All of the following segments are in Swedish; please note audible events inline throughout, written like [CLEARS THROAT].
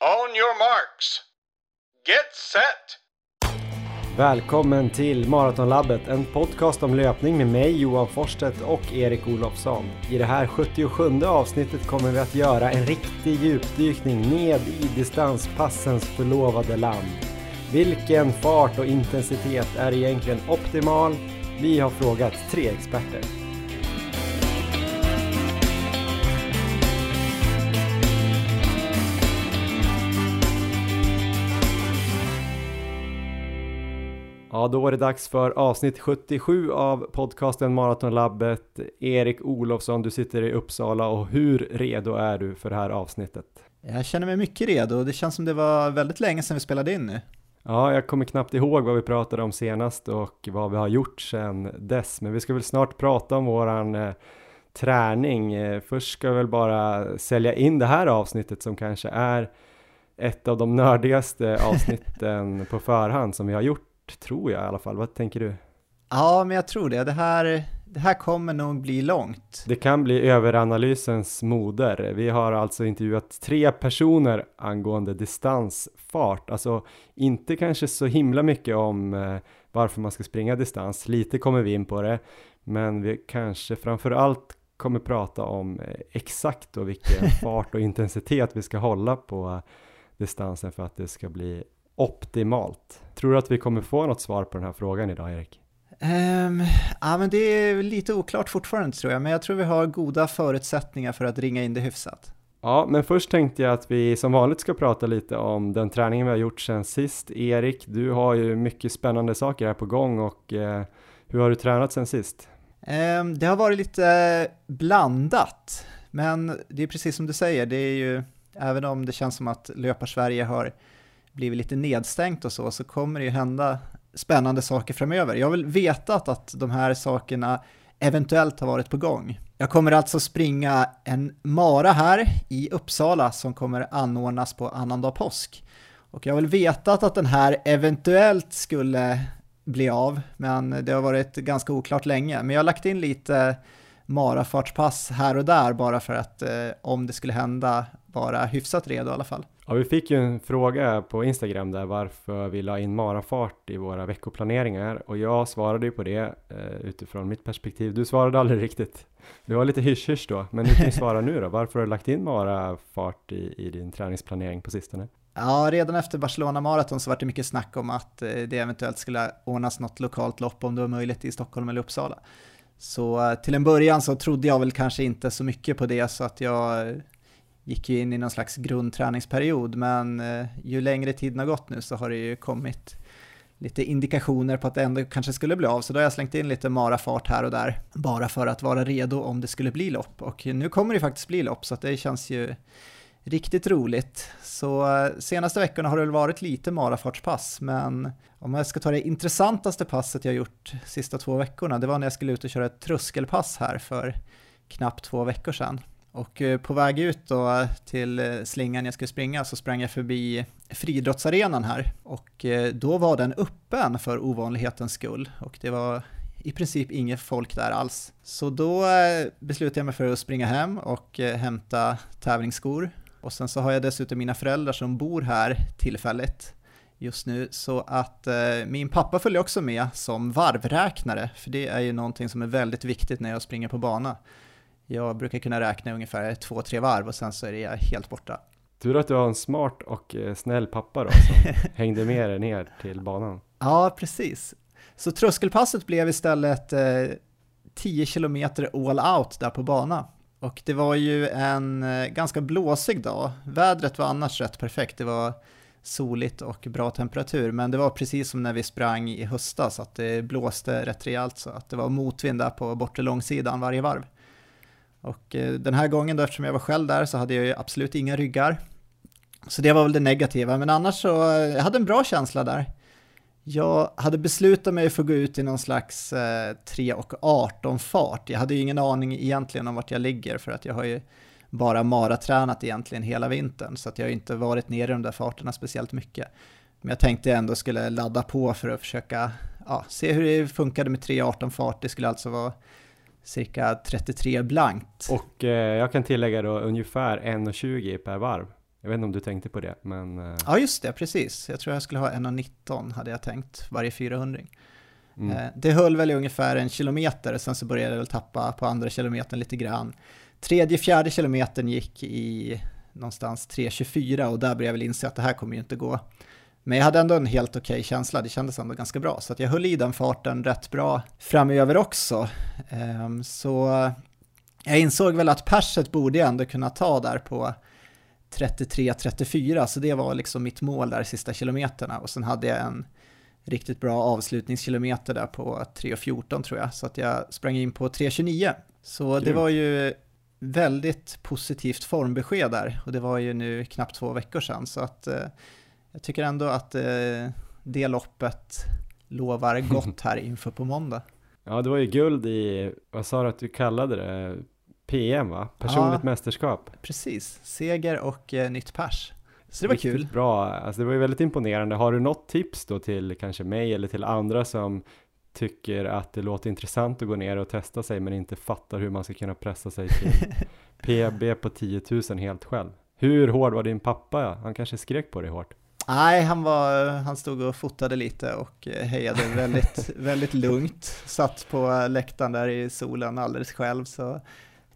On your marks. Get set! Välkommen till Maratonlabbet, en podcast om löpning med mig Johan Forsstedt och Erik Olofsson. I det här 77 avsnittet kommer vi att göra en riktig djupdykning ned i distanspassens förlovade land. Vilken fart och intensitet är egentligen optimal? Vi har frågat tre experter. Ja, då är det dags för avsnitt 77 av podcasten Maratonlabbet. Erik Olofsson, du sitter i Uppsala och hur redo är du för det här avsnittet? Jag känner mig mycket redo. Det känns som det var väldigt länge sedan vi spelade in nu. Ja, jag kommer knappt ihåg vad vi pratade om senast och vad vi har gjort sedan dess, men vi ska väl snart prata om våran eh, träning. Eh, först ska vi väl bara sälja in det här avsnittet som kanske är ett av de nördigaste [LAUGHS] avsnitten på förhand som vi har gjort tror jag i alla fall. Vad tänker du? Ja, men jag tror det. Det här, det här kommer nog bli långt. Det kan bli överanalysens moder. Vi har alltså intervjuat tre personer angående distansfart, alltså inte kanske så himla mycket om eh, varför man ska springa distans. Lite kommer vi in på det, men vi kanske framför allt kommer prata om eh, exakt då vilken [LAUGHS] fart och intensitet vi ska hålla på distansen för att det ska bli optimalt. Tror du att vi kommer få något svar på den här frågan idag, Erik? Um, ja, men det är lite oklart fortfarande tror jag, men jag tror vi har goda förutsättningar för att ringa in det hyfsat. Ja, men först tänkte jag att vi som vanligt ska prata lite om den träningen vi har gjort sen sist. Erik, du har ju mycket spännande saker här på gång och eh, hur har du tränat sen sist? Um, det har varit lite blandat, men det är precis som du säger, det är ju, även om det känns som att Löpar-Sverige har blivit lite nedstängt och så, så kommer det ju hända spännande saker framöver. Jag har väl vetat att de här sakerna eventuellt har varit på gång. Jag kommer alltså springa en mara här i Uppsala som kommer anordnas på annandag påsk. Och jag har väl vetat att den här eventuellt skulle bli av, men det har varit ganska oklart länge. Men jag har lagt in lite marafartspass här och där bara för att eh, om det skulle hända vara hyfsat redo i alla fall. Ja, vi fick ju en fråga på Instagram där varför vi la in marafart i våra veckoplaneringar och jag svarade ju på det eh, utifrån mitt perspektiv. Du svarade aldrig riktigt. Du var lite hysch-hysch då, men du kan ju svara nu då. Varför har du lagt in marafart i, i din träningsplanering på sistone? Ja, redan efter Barcelona Marathon så var det mycket snack om att eh, det eventuellt skulle ordnas något lokalt lopp om det var möjligt i Stockholm eller Uppsala. Så eh, till en början så trodde jag väl kanske inte så mycket på det så att jag eh, gick ju in i någon slags grundträningsperiod, men eh, ju längre tiden har gått nu så har det ju kommit lite indikationer på att det ändå kanske skulle bli av, så då har jag slängt in lite marafart här och där, bara för att vara redo om det skulle bli lopp. Och nu kommer det faktiskt bli lopp, så det känns ju riktigt roligt. Så eh, senaste veckorna har det väl varit lite marafartspass, men om jag ska ta det intressantaste passet jag gjort sista två veckorna, det var när jag skulle ut och köra ett tröskelpass här för knappt två veckor sedan. Och eh, på väg ut då till eh, slingan jag skulle springa så sprang jag förbi friidrottsarenan här. Och eh, då var den öppen för ovanlighetens skull. Och det var i princip inget folk där alls. Så då beslutade jag mig för att springa hem och hämta tävlingsskor. Och sen så har jag dessutom mina föräldrar som bor här tillfälligt just nu. Så att eh, min pappa följer också med som varvräknare. För det är ju någonting som är väldigt viktigt när jag springer på bana. Jag brukar kunna räkna ungefär två, tre varv och sen så är jag helt borta. Tur att du har en smart och eh, snäll pappa då som [LAUGHS] hängde med dig ner till banan. Ja, precis. Så tröskelpasset blev istället eh, 10 kilometer all out där på banan. Och det var ju en eh, ganska blåsig dag. Vädret var annars rätt perfekt. Det var soligt och bra temperatur, men det var precis som när vi sprang i höstas, att det blåste rätt rejält så att det var motvind där på bortre långsidan varje varv. Och eh, den här gången då, eftersom jag var själv där så hade jag ju absolut inga ryggar. Så det var väl det negativa, men annars så, eh, jag hade en bra känsla där. Jag hade beslutat mig för att gå ut i någon slags eh, 3 och 18 fart. Jag hade ju ingen aning egentligen om vart jag ligger för att jag har ju bara maratränat egentligen hela vintern så att jag har inte varit nere i de där farterna speciellt mycket. Men jag tänkte jag ändå skulle ladda på för att försöka ja, se hur det funkade med 3.18 fart. Det skulle alltså vara cirka 33 blankt. Och eh, jag kan tillägga då ungefär 1,20 per varv. Jag vet inte om du tänkte på det, men... eh, Ja, just det, precis. Jag tror jag skulle ha 1,19 hade jag tänkt, varje 400. mm. Eh, Det höll väl i ungefär en kilometer, sen så började jag väl tappa på andra kilometern lite grann. Tredje, fjärde kilometern gick i någonstans 3.24 och där började jag väl inse att det här kommer ju inte gå. Men jag hade ändå en helt okej känsla, det kändes ändå ganska bra, så jag höll i den farten rätt bra framöver också. Ehm, Så jag insåg väl att perset borde jag ändå kunna ta där på 33-34, så det var liksom mitt mål där sista kilometerna. Och sen hade jag en riktigt bra avslutningskilometer där på 3.14 tror jag, så att jag sprang in på 3.29. Så det var ju väldigt positivt formbesked där. Och det var ju nu knappt två veckor sedan. Så att eh, jag tycker ändå att eh, det loppet lovar [LAUGHS] gott här inför på måndag. Ja, det var ju guld i, vad sa du att du kallade det? PM va? Personligt Ja. mästerskap. Precis, seger och eh, nytt pers. Så det var Riktigt kul. bra, alltså det var ju väldigt imponerande. Har du något tips då till kanske mig eller till andra som tycker att det låter intressant att gå ner och testa sig men inte fattar hur man ska kunna pressa sig till [LAUGHS] PB på 10 000 helt själv? Hur hård var din pappa? Han kanske skrek på dig hårt? Nej, han, var, han stod och fotade lite och eh, hejade väldigt, [LAUGHS] väldigt lugnt. Satt på läktaren där i solen alldeles själv, så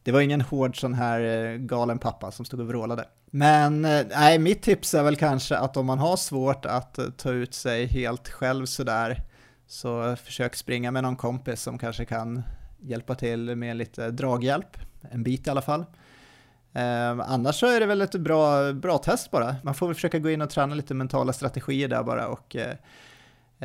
det var ingen hård sån här eh, galen pappa som stod och vrålade. Men eh, nej, mitt tips är väl kanske att om man har svårt att ta ut sig helt själv sådär, så försök springa med någon kompis som kanske kan hjälpa till med lite draghjälp, en bit i alla fall. Eh, annars så är det väl ett bra, bra test bara. Man får väl försöka gå in och träna lite mentala strategier där bara och eh,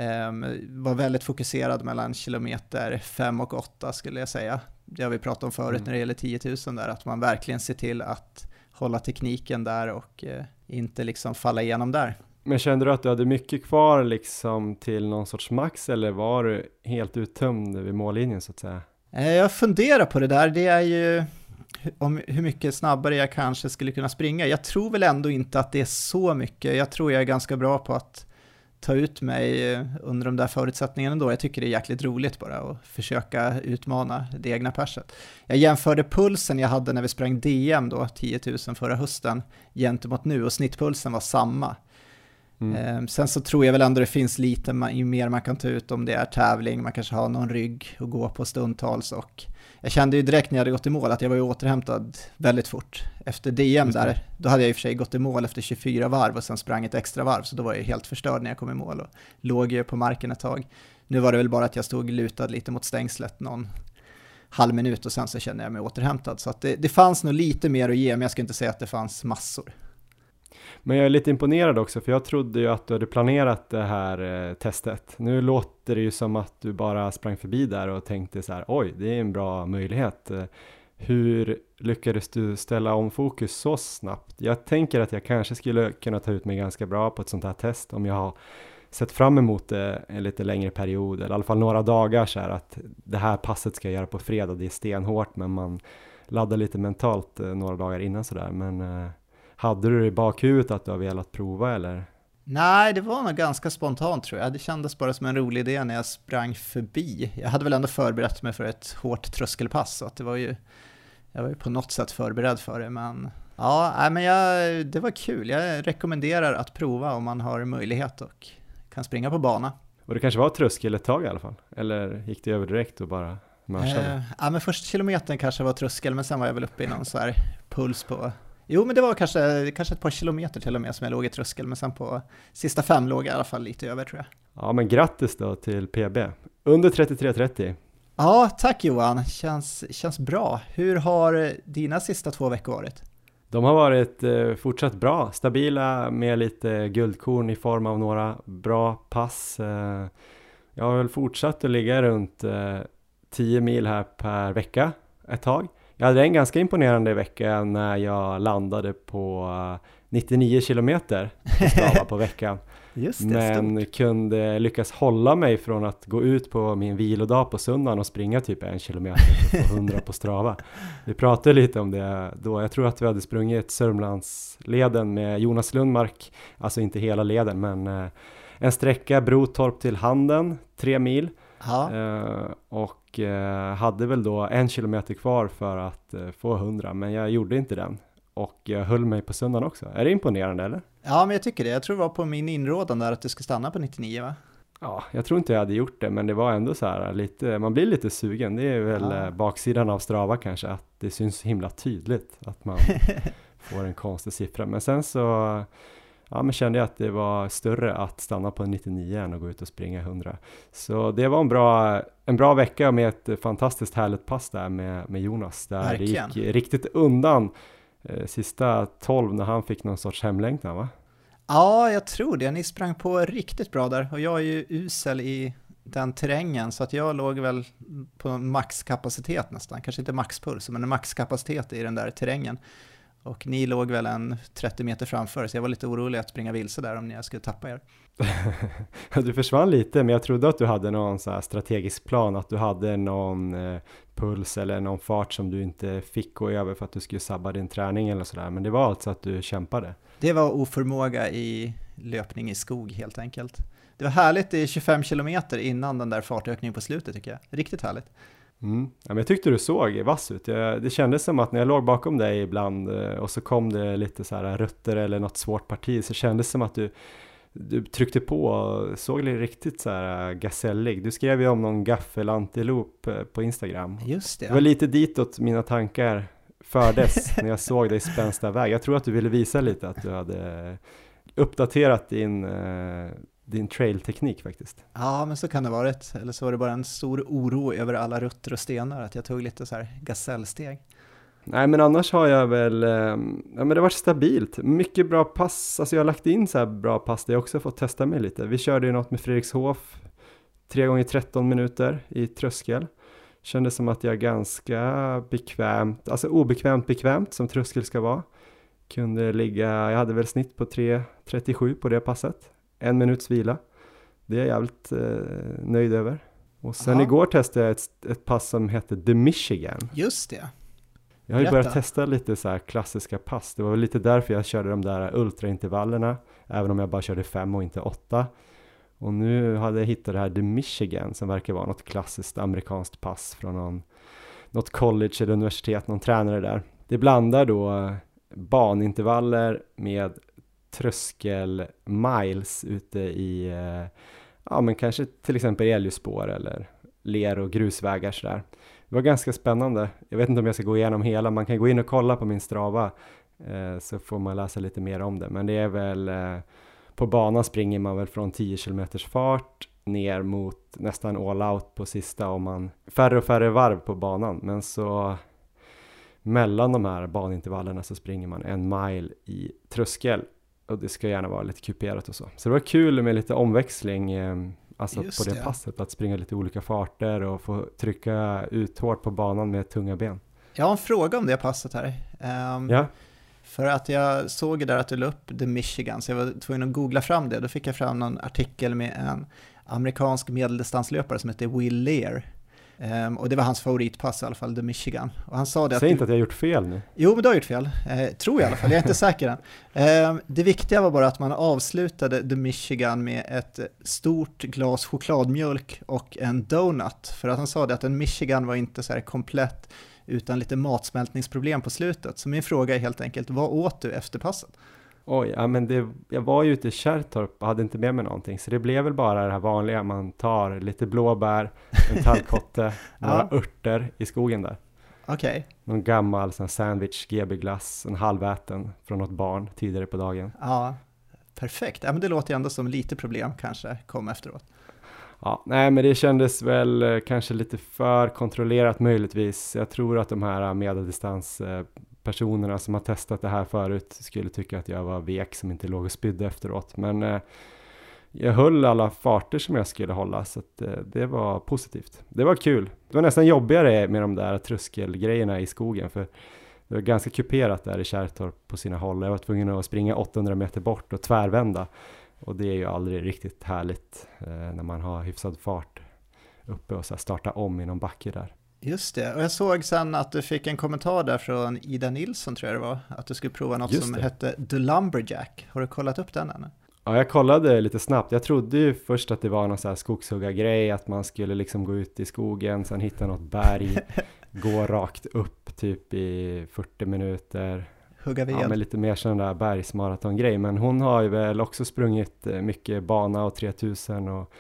eh, vara väldigt fokuserad mellan kilometer 5 och 8 skulle jag säga. Det har vi pratat om förut Mm. när det gäller 10 000 där, att man verkligen ser till att hålla tekniken där och eh, inte liksom falla igenom där. Men kände du att du hade mycket kvar liksom till någon sorts max eller var du helt uttömd vid mållinjen så att säga? Eh, Jag funderar på det där, det är ju om hur mycket snabbare jag kanske skulle kunna springa. Jag tror väl ändå inte att det är så mycket. Jag tror jag är ganska bra på att ta ut mig eh, under de där förutsättningarna ändå. Jag tycker det är jäkligt roligt bara att försöka utmana det egna perset. Jag jämförde pulsen jag hade när vi sprang DM då, 10 000 förra hösten, gentemot nu och snittpulsen var samma. Mm. Ehm, Sen så tror jag väl ändå det finns lite mer man kan ta ut om det är tävling, man kanske har någon rygg att gå på stundtals och jag kände ju direkt när jag hade gått i mål att jag var ju återhämtad väldigt fort. Efter DM där, då hade jag i och för sig gått i mål efter 24 varv och sen sprang ett extra varv, så då var jag helt förstörd när jag kom i mål och låg ju på marken ett tag. Nu var det väl bara att jag stod lutad lite mot stängslet någon halv minut och sen så kände jag mig återhämtad. Så att det, det fanns nog lite mer att ge, men jag ska inte säga att det fanns massor. Men jag är lite imponerad också för jag trodde ju att du hade planerat det här eh, testet. Nu låter det ju som att du bara sprang förbi där och tänkte så här oj, det är en bra möjlighet. Eh, hur lyckades du ställa om fokus så snabbt? Jag tänker att jag kanske skulle kunna ta ut mig ganska bra på ett sånt här test om jag har sett fram emot det en lite längre period eller i alla fall några dagar så här att det här passet ska jag göra på fredag, det är stenhårt men man laddar lite mentalt eh, några dagar innan sådär men eh, hade du det i bakhuvudet att du har velat prova eller? Nej, det var nog ganska spontant tror jag. Det kändes bara som en rolig idé när jag sprang förbi. Jag hade väl ändå förberett mig för ett hårt tröskelpass, så att det var ju, jag var ju på något sätt förberedd för det, men ja, nej, men jag, det var kul. Jag rekommenderar att prova om man har möjlighet och kan springa på bana. Och det kanske var tröskel ett tag i alla fall? Eller gick det över direkt och bara mörsade? Eh, ja, men första kilometern kanske var tröskel, men sen var jag väl uppe i någon så här puls på Jo, men det var kanske, kanske ett par kilometer till och med som jag låg i tröskel, men sen på sista fem låg jag i alla fall lite över tror jag. Ja men grattis då till PB! Under 33.30 Ja, tack Johan. Känns, känns bra. Hur har dina sista två veckor varit? De har varit eh, fortsatt bra, stabila med lite guldkorn i form av några bra pass. Eh, jag har väl fortsatt att ligga runt eh, 10 mil här per vecka ett tag. Jag hade en ganska imponerande vecka när jag landade på eh, 99 kilometer på [LAUGHS] på veckan. Just Men kunde lyckas hålla mig från att gå ut på min vilodag på söndagen och springa typ en kilometer få 100 [LAUGHS] på Strava. Vi pratade lite om det då. Jag tror att vi hade sprungit Sörmlandsleden med Jonas Lundmark, alltså inte hela leden, men eh, en sträcka Brotorp till Handen, tre mil. Eh, och eh, hade väl då en kilometer kvar för att eh, få 100, men jag gjorde inte den. och jag höll mig på söndagen också. Är det imponerande eller? Ja, men jag tycker det. Jag tror det var på min inrådan där att du ska stanna på 99 va? Ja, jag tror inte jag hade gjort det, men det var ändå så här lite, man blir lite sugen. Det är väl Ja. baksidan av Strava kanske, att det syns himla tydligt att man [LAUGHS] får en konstig siffra. Men sen så ja, men kände jag att det var större att stanna på 99 än att gå ut och springa 100. Så det var en bra, en bra vecka med ett fantastiskt härligt pass där med, med Jonas, där Verkligen. det gick riktigt undan eh, sista 12 när han fick någon sorts hemlängtan va? Ja, jag tror det. Ni sprang på riktigt bra där och jag är ju usel i den terrängen så att jag låg väl på maxkapacitet nästan, kanske inte maxpuls, men en maxkapacitet i den där terrängen. Och ni låg väl en 30 meter framför, så jag var lite orolig att springa vilse där om jag skulle tappa er. [LAUGHS] Du försvann lite, men jag trodde att du hade någon så strategisk plan, att du hade någon eh, puls eller någon fart som du inte fick gå över för att du skulle sabba din träning eller sådär. Men det var alltså att du kämpade. Det var oförmåga i löpning i skog helt enkelt. Det var härligt i 25 kilometer innan den där fartökningen på slutet tycker jag. Riktigt härligt. Mm. Ja, men jag tyckte du såg vass ut. Jag, det kändes som att när jag låg bakom dig ibland eh, och så kom det lite så här rutter eller något svårt parti så kändes det som att du du tryckte på och såg riktigt så här gasellig. Du skrev ju om någon gaffelantilop eh, på Instagram. Just Det var lite ditåt mina tankar fördes [LAUGHS] när jag såg dig spänsta väg. Jag tror att du ville visa lite att du hade uppdaterat din, eh, din trailteknik faktiskt. Ja, men så kan det ha varit. Eller så var det bara en stor oro över alla rutter och stenar, att jag tog lite så här gasellsteg. Nej men annars har jag väl, eh, ja men det har varit stabilt. Mycket bra pass, alltså jag har lagt in så här bra pass där jag också fått testa mig lite. Vi körde ju något med Fredrikshof, 3 gånger 13 minuter i tröskel. Kändes som att jag ganska bekvämt, alltså obekvämt bekvämt som tröskel ska vara. Kunde ligga, jag hade väl snitt på 3.37 på det passet. En minuts vila. Det är jag jävligt eh, nöjd över. Och sen Ja. igår testade jag ett, ett pass som hette The Michigan. Just det. Jag har ju Berätta. börjat testa lite så här klassiska pass. Det var väl lite därför jag körde de där ultraintervallerna, även om jag bara körde fem och inte åtta. Och nu hade jag hittat det här The Michigan som verkar vara något klassiskt amerikanskt pass från någon, något college eller universitet, någon tränare där. Det blandar då eh, banintervaller med tröskel miles ute i, eh, ja men kanske till exempel älgspår eller ler och grusvägar sådär. Det var ganska spännande. Jag vet inte om jag ska gå igenom hela, man kan gå in och kolla på min strava eh, så får man läsa lite mer om det. Men det är väl, eh, på banan springer man väl från 10 km fart ner mot nästan all out på sista och man färre och färre varv på banan. Men så mellan de här banintervallerna så springer man en mile i tröskel och det ska gärna vara lite kuperat och så. Så det var kul med lite omväxling eh, Alltså Just på det, det. passet, att springa lite olika farter och få trycka ut hårt på banan med tunga ben. Jag har en fråga om det passet här. Ehm, Ja, För att jag såg där att du la upp The Michigan, så jag var tvungen att googla fram det. Då fick jag fram någon artikel med en amerikansk medeldistanslöpare som heter Will Lear. Ehm, och det var hans favoritpass i alla fall, The Michigan. Och han sa det att... säg du- inte att jag har gjort fel nu. Jo, men du har gjort fel. Eh, tror jag i alla fall, jag är inte säker än. Eh, det viktiga var bara att man avslutade The Michigan med ett stort glas chokladmjölk och en donut. För att han sa det att en Michigan var inte så här komplett utan lite matsmältningsproblem på slutet. Så min fråga är helt enkelt, vad åt du efter passet? Oj, ja men det, jag var ju ute i Kärrtorp och hade inte med mig någonting, så det blev väl bara det här vanliga, man tar lite blåbär, en tallkotte, [LAUGHS] några örter i skogen där. Okej, Någon gammal sån sandwich, GB-glass, en halväten från något barn tidigare på dagen. ja, perfekt. Ja, men det låter ju ändå som lite problem kanske kom efteråt. Ja, nej men det kändes väl eh, kanske lite för kontrollerat möjligtvis. Jag tror att de här Personerna som har testat det här förut skulle tycka att jag var vek som inte låg och spydde efteråt. Men eh, jag höll alla farter som jag skulle hålla så att, eh, det var positivt. Det var kul. Det var nästan jobbigare med de där tröskelgrejerna i skogen för det var ganska kuperat där i Kärrtorp på sina håll. Jag var tvungen att springa 800 meter bort och tvärvända. Och det är ju aldrig riktigt härligt eh, när man har hyfsad fart uppe och så här starta om i någon backe där. Just det, och jag såg sen att du fick en kommentar där från Ida Nilsson tror jag det var, att du skulle prova något Just som det. hette The Lumberjack. Har du kollat upp den ännu? Ja, jag kollade lite snabbt. Jag trodde ju först att det var någon så här skogshuggargrej, att man skulle liksom gå ut i skogen, sen hitta något berg, [LAUGHS] gå rakt upp typ i 40 minuter, hugga ved. Ja, men lite mer sån där bergsmaratongrej. Men hon har ju väl också sprungit eh, mycket bana och 3000 och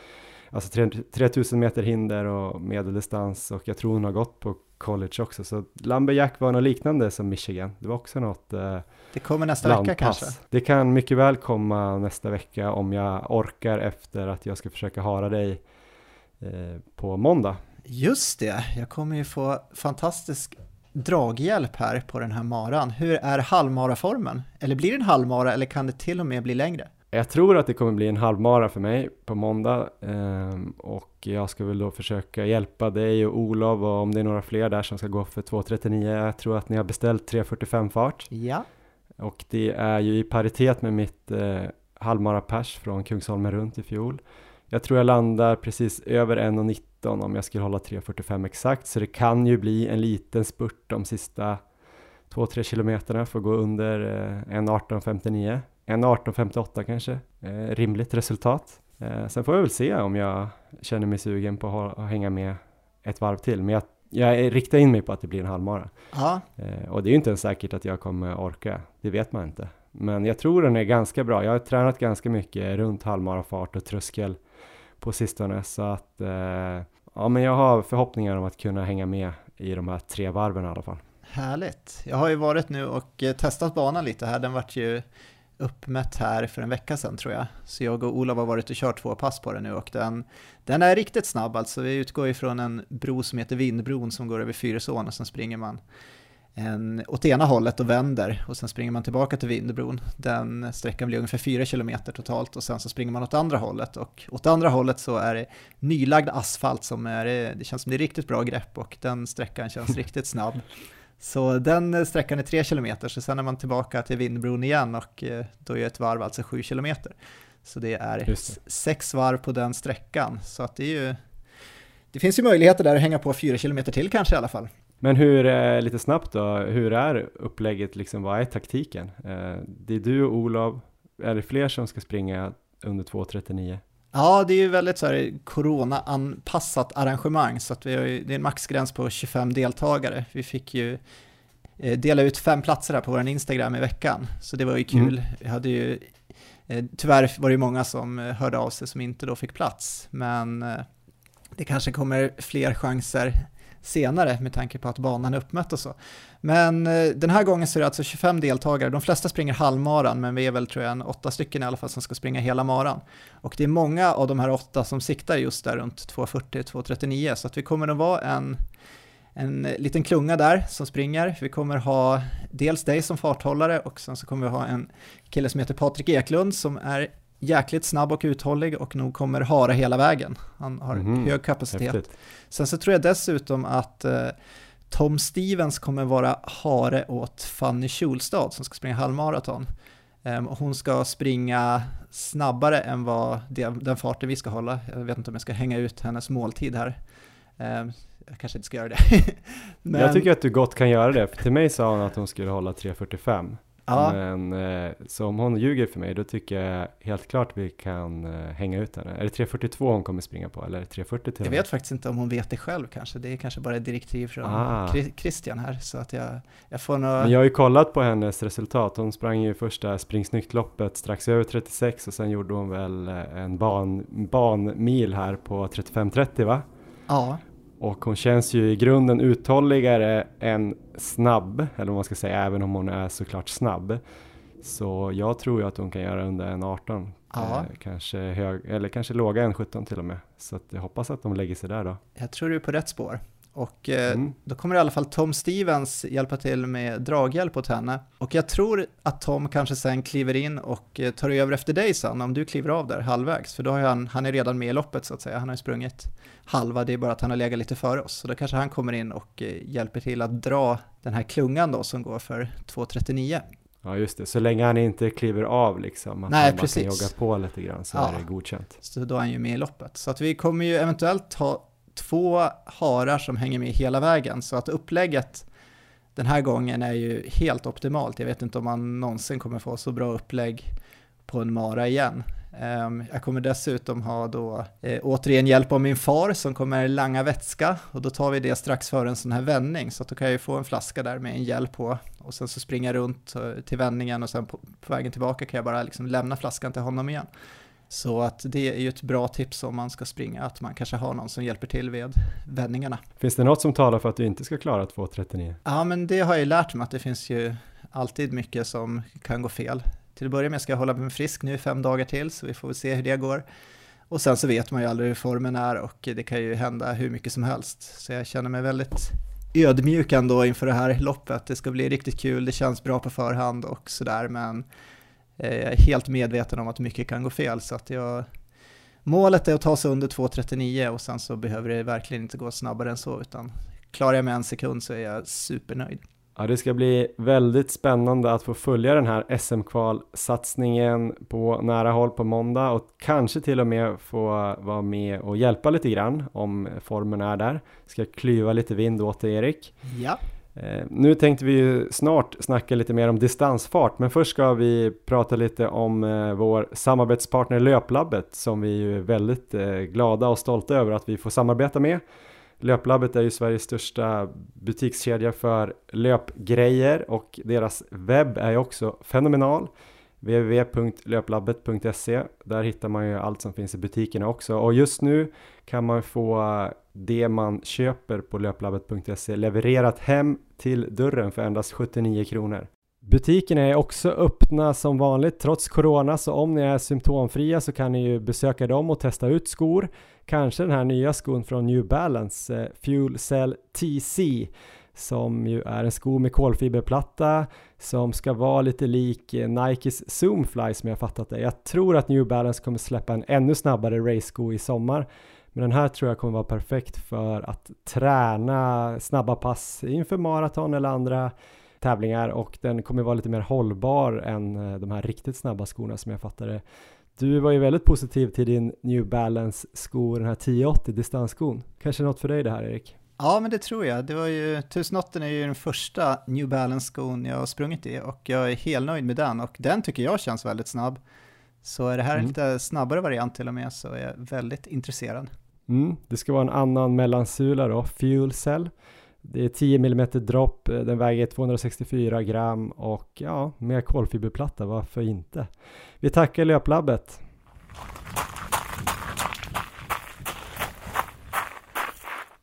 alltså 3000 meter hinder och medeldistans och jag tror hon har gått på college också. Så Lumberjack var något liknande som Michigan. Det var också något eh, Det kommer nästa landpass. vecka kanske? Det kan mycket väl komma nästa vecka om jag orkar efter att jag ska försöka hara dig eh, på måndag. Just det, jag kommer ju få fantastisk draghjälp här på den här maran. Hur är halvmaraformen? Eller blir det en halvmara eller kan det till och med bli längre? Jag tror att det kommer bli en halvmara för mig på måndag ehm, och jag ska väl då försöka hjälpa dig och Olof och om det är några fler där som ska gå för 2.39. Jag tror att ni har beställt 3.45 fart. Ja. Och det är ju i paritet med mitt eh, halvmara pers från Kungsholmen runt i fjol. Jag tror jag landar precis över 1.19 om jag skulle hålla 3.45 exakt, så det kan ju bli en liten spurt de sista 2-3 kilometerna för att gå under eh, 1.18.59. 1.18.58 kanske, eh, rimligt resultat. Eh, sen får jag väl se om jag känner mig sugen på att hänga med ett varv till, men jag, jag riktar in mig på att det blir en halvmara. Eh, och det är ju inte ens säkert att jag kommer orka, det vet man inte. Men jag tror den är ganska bra. Jag har tränat ganska mycket runt halvmarafart och tröskel på sistone, så att eh, ja, men jag har förhoppningar om att kunna hänga med i de här tre varven i alla fall. Härligt. Jag har ju varit nu och eh, testat banan lite här. Den vart ju uppmätt här för en vecka sedan tror jag. Så jag och Olof har varit och kört två pass på den nu och den, den är riktigt snabb alltså. Vi utgår ifrån en bro som heter Vindbron som går över Fyrisån och sen springer man en, åt ena hållet och vänder och sen springer man tillbaka till Vindbron. Den sträckan blir ungefär 4 km totalt och sen så springer man åt andra hållet och åt andra hållet så är det nylagd asfalt som är, det känns som det är riktigt bra grepp och den sträckan känns [LAUGHS] riktigt snabb. Så den sträckan är 3 km, så sen är man tillbaka till Vindbron igen och eh, då är ett varv alltså 7 km. Så det är sex varv på den sträckan, så att det är ju det finns ju möjligheter där att hänga på 4 km till kanske i alla fall. Men hur, eh, lite snabbt då, hur är upplägget liksom, vad är taktiken? Eh, det är du och Olof, är det fler som ska springa under 2.39? Ja, det är ju väldigt så här corona-anpassat arrangemang så att vi har ju, det är en maxgräns på 25 deltagare. Vi fick ju eh, dela ut fem platser här på vår Instagram i veckan, så det var ju kul. Mm. Vi hade ju, eh, tyvärr var det ju många som eh, hörde av sig som inte då fick plats, men det kanske kommer fler chanser senare med tanke på att banan är uppmätt och så. Men eh, den här gången så är det alltså 25 deltagare, de flesta springer halvmaran men vi är väl tror jag en åtta stycken i alla fall som ska springa hela maran. Och det är många av de här åtta som siktar just där runt 2.40-2.39 så att vi kommer att vara en en liten klunga där som springer. Vi kommer ha dels dig som farthållare och sen så kommer vi ha en kille som heter Patrik Eklund som är jäkligt snabb och uthållig och nog kommer hara hela vägen. Han har mm, hög kapacitet. Häftigt. Sen så tror jag dessutom att eh, Tom Stevens kommer vara hare åt Fanny Schulstad som ska springa halvmaraton. Um, hon ska springa snabbare än vad det, den farten vi ska hålla. Jag vet inte om jag ska hänga ut hennes måltid här. Um, jag kanske inte ska göra det. [LAUGHS] Men... Jag tycker att du gott kan göra det, för till mig sa hon att hon skulle hålla 3.45. Ja. Men eh, så om hon ljuger för mig då tycker jag helt klart vi kan eh, hänga ut henne. Är det 3.42 hon kommer springa på eller är det 3.40 till Jag vet faktiskt inte om hon vet det själv kanske. Det är kanske bara direktiv från ah. Christian här. Så att jag, jag får nog... Men jag har ju kollat på hennes resultat. Hon sprang ju första springsnyggt-loppet strax över 36 och sen gjorde hon väl eh, en ban, banmil här på 35.30 va? Ja. Och hon känns ju i grunden uthålligare än snabb, eller vad man ska säga, även om hon är såklart snabb. Så jag tror ju att hon kan göra under en 18, ja. eh, kanske, hög, eller kanske låga en 17 till och med. Så jag hoppas att de lägger sig där då. Jag tror du är på rätt spår. Och eh, mm. då kommer i alla fall Tom Stevens hjälpa till med draghjälp åt henne. Och jag tror att Tom kanske sen kliver in och eh, tar över efter dig sen om du kliver av där halvvägs. För då har han, han är redan med i loppet så att säga. Han har ju sprungit halva, det är bara att han har legat lite före oss. Så då kanske han kommer in och eh, hjälper till att dra den här klungan då som går för 2.39. Ja just det, så länge han inte kliver av liksom, att Nej, man precis. kan jogga på lite grann så ja. är det godkänt. Så då är han ju med i loppet. Så att vi kommer ju eventuellt ha två harar som hänger med hela vägen, så att upplägget den här gången är ju helt optimalt. Jag vet inte om man någonsin kommer få så bra upplägg på en mara igen. Ehm, jag kommer dessutom ha då eh, återigen hjälp av min far som kommer langa vätska och då tar vi det strax före en sån här vändning så att då kan jag ju få en flaska där med en hjälp på och sen så springa runt eh, till vändningen och sen på, på vägen tillbaka kan jag bara liksom lämna flaskan till honom igen. Så att det är ju ett bra tips om man ska springa, att man kanske har någon som hjälper till vid vändningarna. Finns det något som talar för att du inte ska klara 2.39? Ja, men det har jag ju lärt mig att det finns ju alltid mycket som kan gå fel. Till att börja med ska jag hålla mig frisk nu i fem dagar till, så vi får väl se hur det går. Och sen så vet man ju aldrig hur formen är och det kan ju hända hur mycket som helst. Så jag känner mig väldigt ödmjuk ändå inför det här loppet. Det ska bli riktigt kul, det känns bra på förhand och sådär, men jag är helt medveten om att mycket kan gå fel. Så att jag, målet är att ta sig under 2.39 och sen så behöver det verkligen inte gå snabbare än så, utan klarar jag med en sekund så är jag supernöjd. Ja, det ska bli väldigt spännande att få följa den här SM-kvalsatsningen på nära håll på måndag och kanske till och med få vara med och hjälpa lite grann om formen är där. Ska klyva lite vind åt dig Erik. Ja. Eh, nu tänkte vi ju snart snacka lite mer om distansfart, men först ska vi prata lite om eh, vår samarbetspartner Löplabbet som vi är väldigt eh, glada och stolta över att vi får samarbeta med. Löplabbet är ju Sveriges största butikskedja för löpgrejer och deras webb är ju också fenomenal www.löplabbet.se Där hittar man ju allt som finns i butikerna också och just nu kan man få det man köper på löplabbet.se levererat hem till dörren för endast 79 kronor. Butikerna är också öppna som vanligt trots corona så om ni är symptomfria så kan ni ju besöka dem och testa ut skor. Kanske den här nya skon från New Balance, eh, Fuel Cell TC som ju är en sko med kolfiberplatta som ska vara lite lik eh, Nikes Zoomfly som jag fattat det. Jag tror att New Balance kommer släppa en ännu snabbare race-sko i sommar. Men den här tror jag kommer vara perfekt för att träna snabba pass inför maraton eller andra tävlingar och den kommer vara lite mer hållbar än eh, de här riktigt snabba skorna som jag fattar det. Du var ju väldigt positiv till din New Balance sko, den här 1080 distansskon. Kanske något för dig det här Erik? Ja, men det tror jag. Det var ju, 1080 är ju den första New Balance-skon jag har sprungit i och jag är helt nöjd med den och den tycker jag känns väldigt snabb. Så är det här en mm. lite snabbare variant till och med så är jag väldigt intresserad. Mm, det ska vara en annan mellansula då, Fuel Cell. Det är 10 mm dropp, eh, den väger 264 gram och ja, mer kolfiberplatta, varför inte? Vi tackar Löplabbet.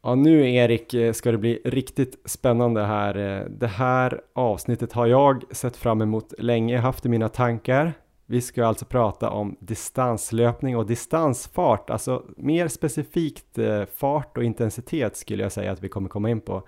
Ja, nu Erik eh, ska det bli riktigt spännande här. Eh, det här avsnittet har jag sett fram emot länge, haft i mina tankar. Vi ska alltså prata om distanslöpning och distansfart, alltså mer specifikt eh, fart och intensitet skulle jag säga att vi kommer komma in på.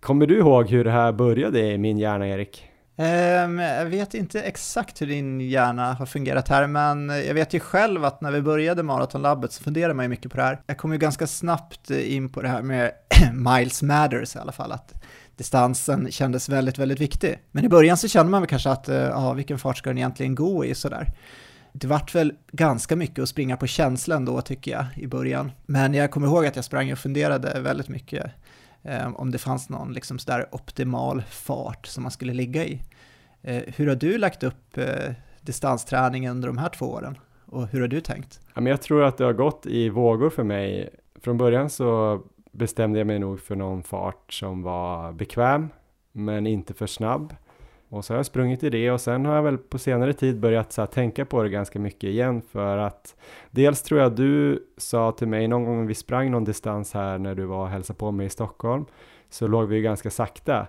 Kommer du ihåg hur det här började i min hjärna, Erik? Um, jag vet inte exakt hur din hjärna har fungerat här, men jag vet ju själv att när vi började Maratonlabbet så funderade man ju mycket på det här. Jag kom ju ganska snabbt in på det här med [CLEARS THROAT] miles matters i alla fall, att distansen kändes väldigt, väldigt viktig. Men i början så kände man väl kanske att, eh, ja, vilken fart ska den egentligen gå i sådär. Det vart väl ganska mycket att springa på känslan då tycker jag i början. Men jag kommer ihåg att jag sprang och funderade väldigt mycket eh, om det fanns någon liksom sådär optimal fart som man skulle ligga i. Eh, hur har du lagt upp eh, distansträningen under de här två åren? Och hur har du tänkt? Jag tror att det har gått i vågor för mig. Från början så bestämde jag mig nog för någon fart som var bekväm men inte för snabb. Och så har jag sprungit i det och sen har jag väl på senare tid börjat så tänka på det ganska mycket igen för att dels tror jag du sa till mig någon gång vi sprang någon distans här när du var och hälsade på mig i Stockholm så låg vi ju ganska sakta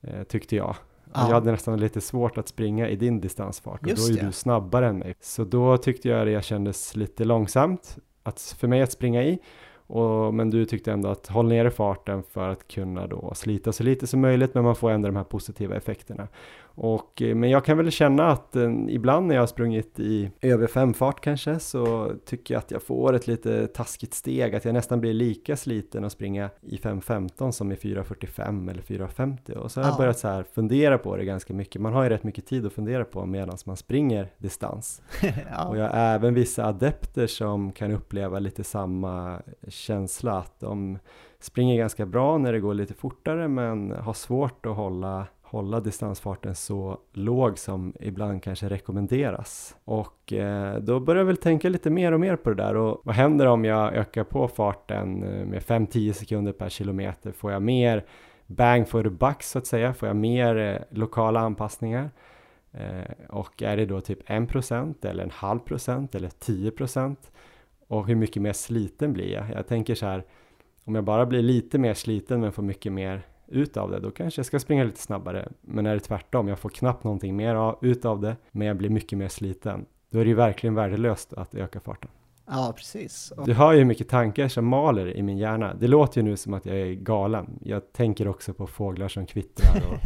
eh, tyckte jag. Ja. Jag hade nästan lite svårt att springa i din distansfart och Just då är det. du snabbare än mig. Så då tyckte jag det kändes lite långsamt att för mig att springa i och, men du tyckte ändå att håll nere farten för att kunna då slita så lite som möjligt men man får ändå de här positiva effekterna. Och, eh, men jag kan väl känna att eh, ibland när jag har sprungit i över femfart kanske så tycker jag att jag får ett lite taskigt steg, att jag nästan blir lika sliten att springa i 5.15 som i 4.45 eller 4.50 och så har ja. jag börjat så här fundera på det ganska mycket. Man har ju rätt mycket tid att fundera på medan man springer distans. [LAUGHS] ja. Och jag har även vissa adepter som kan uppleva lite samma känsla att de springer ganska bra när det går lite fortare men har svårt att hålla hålla distansfarten så låg som ibland kanske rekommenderas. Och eh, då börjar jag väl tänka lite mer och mer på det där och vad händer om jag ökar på farten eh, med 5-10 sekunder per kilometer? Får jag mer bang for the buck så att säga? Får jag mer eh, lokala anpassningar? Eh, och är det då typ 1% eller en halv procent eller 10%? Och hur mycket mer sliten blir jag? Jag tänker så här, om jag bara blir lite mer sliten men får mycket mer ut av det, då kanske jag ska springa lite snabbare. Men är det tvärtom, jag får knappt någonting mer ut av det, men jag blir mycket mer sliten, då är det ju verkligen värdelöst att öka farten. Ja, precis. Du hör ju hur mycket tankar som maler i min hjärna. Det låter ju nu som att jag är galen. Jag tänker också på fåglar som kvittrar och,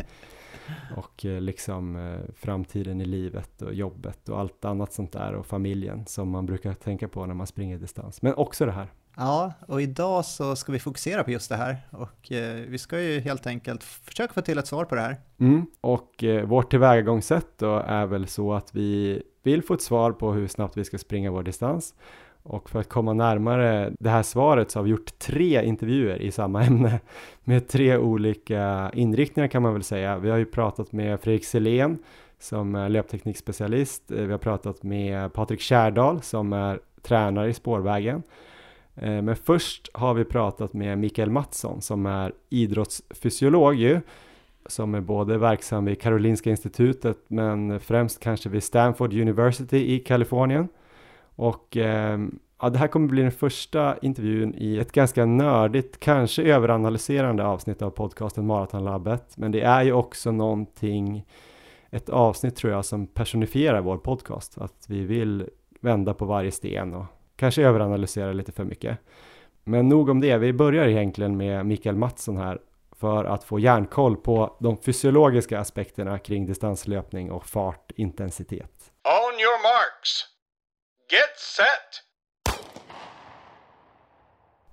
[LAUGHS] och eh, liksom eh, framtiden i livet och jobbet och allt annat sånt där och familjen som man brukar tänka på när man springer distans. Men också det här. Ja, och idag så ska vi fokusera på just det här och eh, vi ska ju helt enkelt försöka få till ett svar på det här. Mm, och eh, vårt tillvägagångssätt då är väl så att vi vill få ett svar på hur snabbt vi ska springa vår distans och för att komma närmare det här svaret så har vi gjort tre intervjuer i samma [LAUGHS] ämne med tre olika inriktningar kan man väl säga. Vi har ju pratat med Fredrik Selén som är löpteknikspecialist. Eh, vi har pratat med Patrik Kärdal som är tränare i spårvägen Eh, men först har vi pratat med Mikael Mattsson som är idrottsfysiolog ju, som är både verksam vid Karolinska institutet men främst kanske vid Stanford University i Kalifornien. Och ehm, ja, det här kommer bli den första intervjun i ett ganska nördigt, kanske överanalyserande avsnitt av podcasten Maratonlabbet. Men det är ju också någonting, ett avsnitt tror jag som personifierar vår podcast. Att vi vill vända på varje sten och kanske överanalyserar lite för mycket. Men nog om det, vi börjar egentligen med Mikael Mattsson här för att få järnkoll på de fysiologiska aspekterna kring distanslöpning och fartintensitet. On your marks. Get set!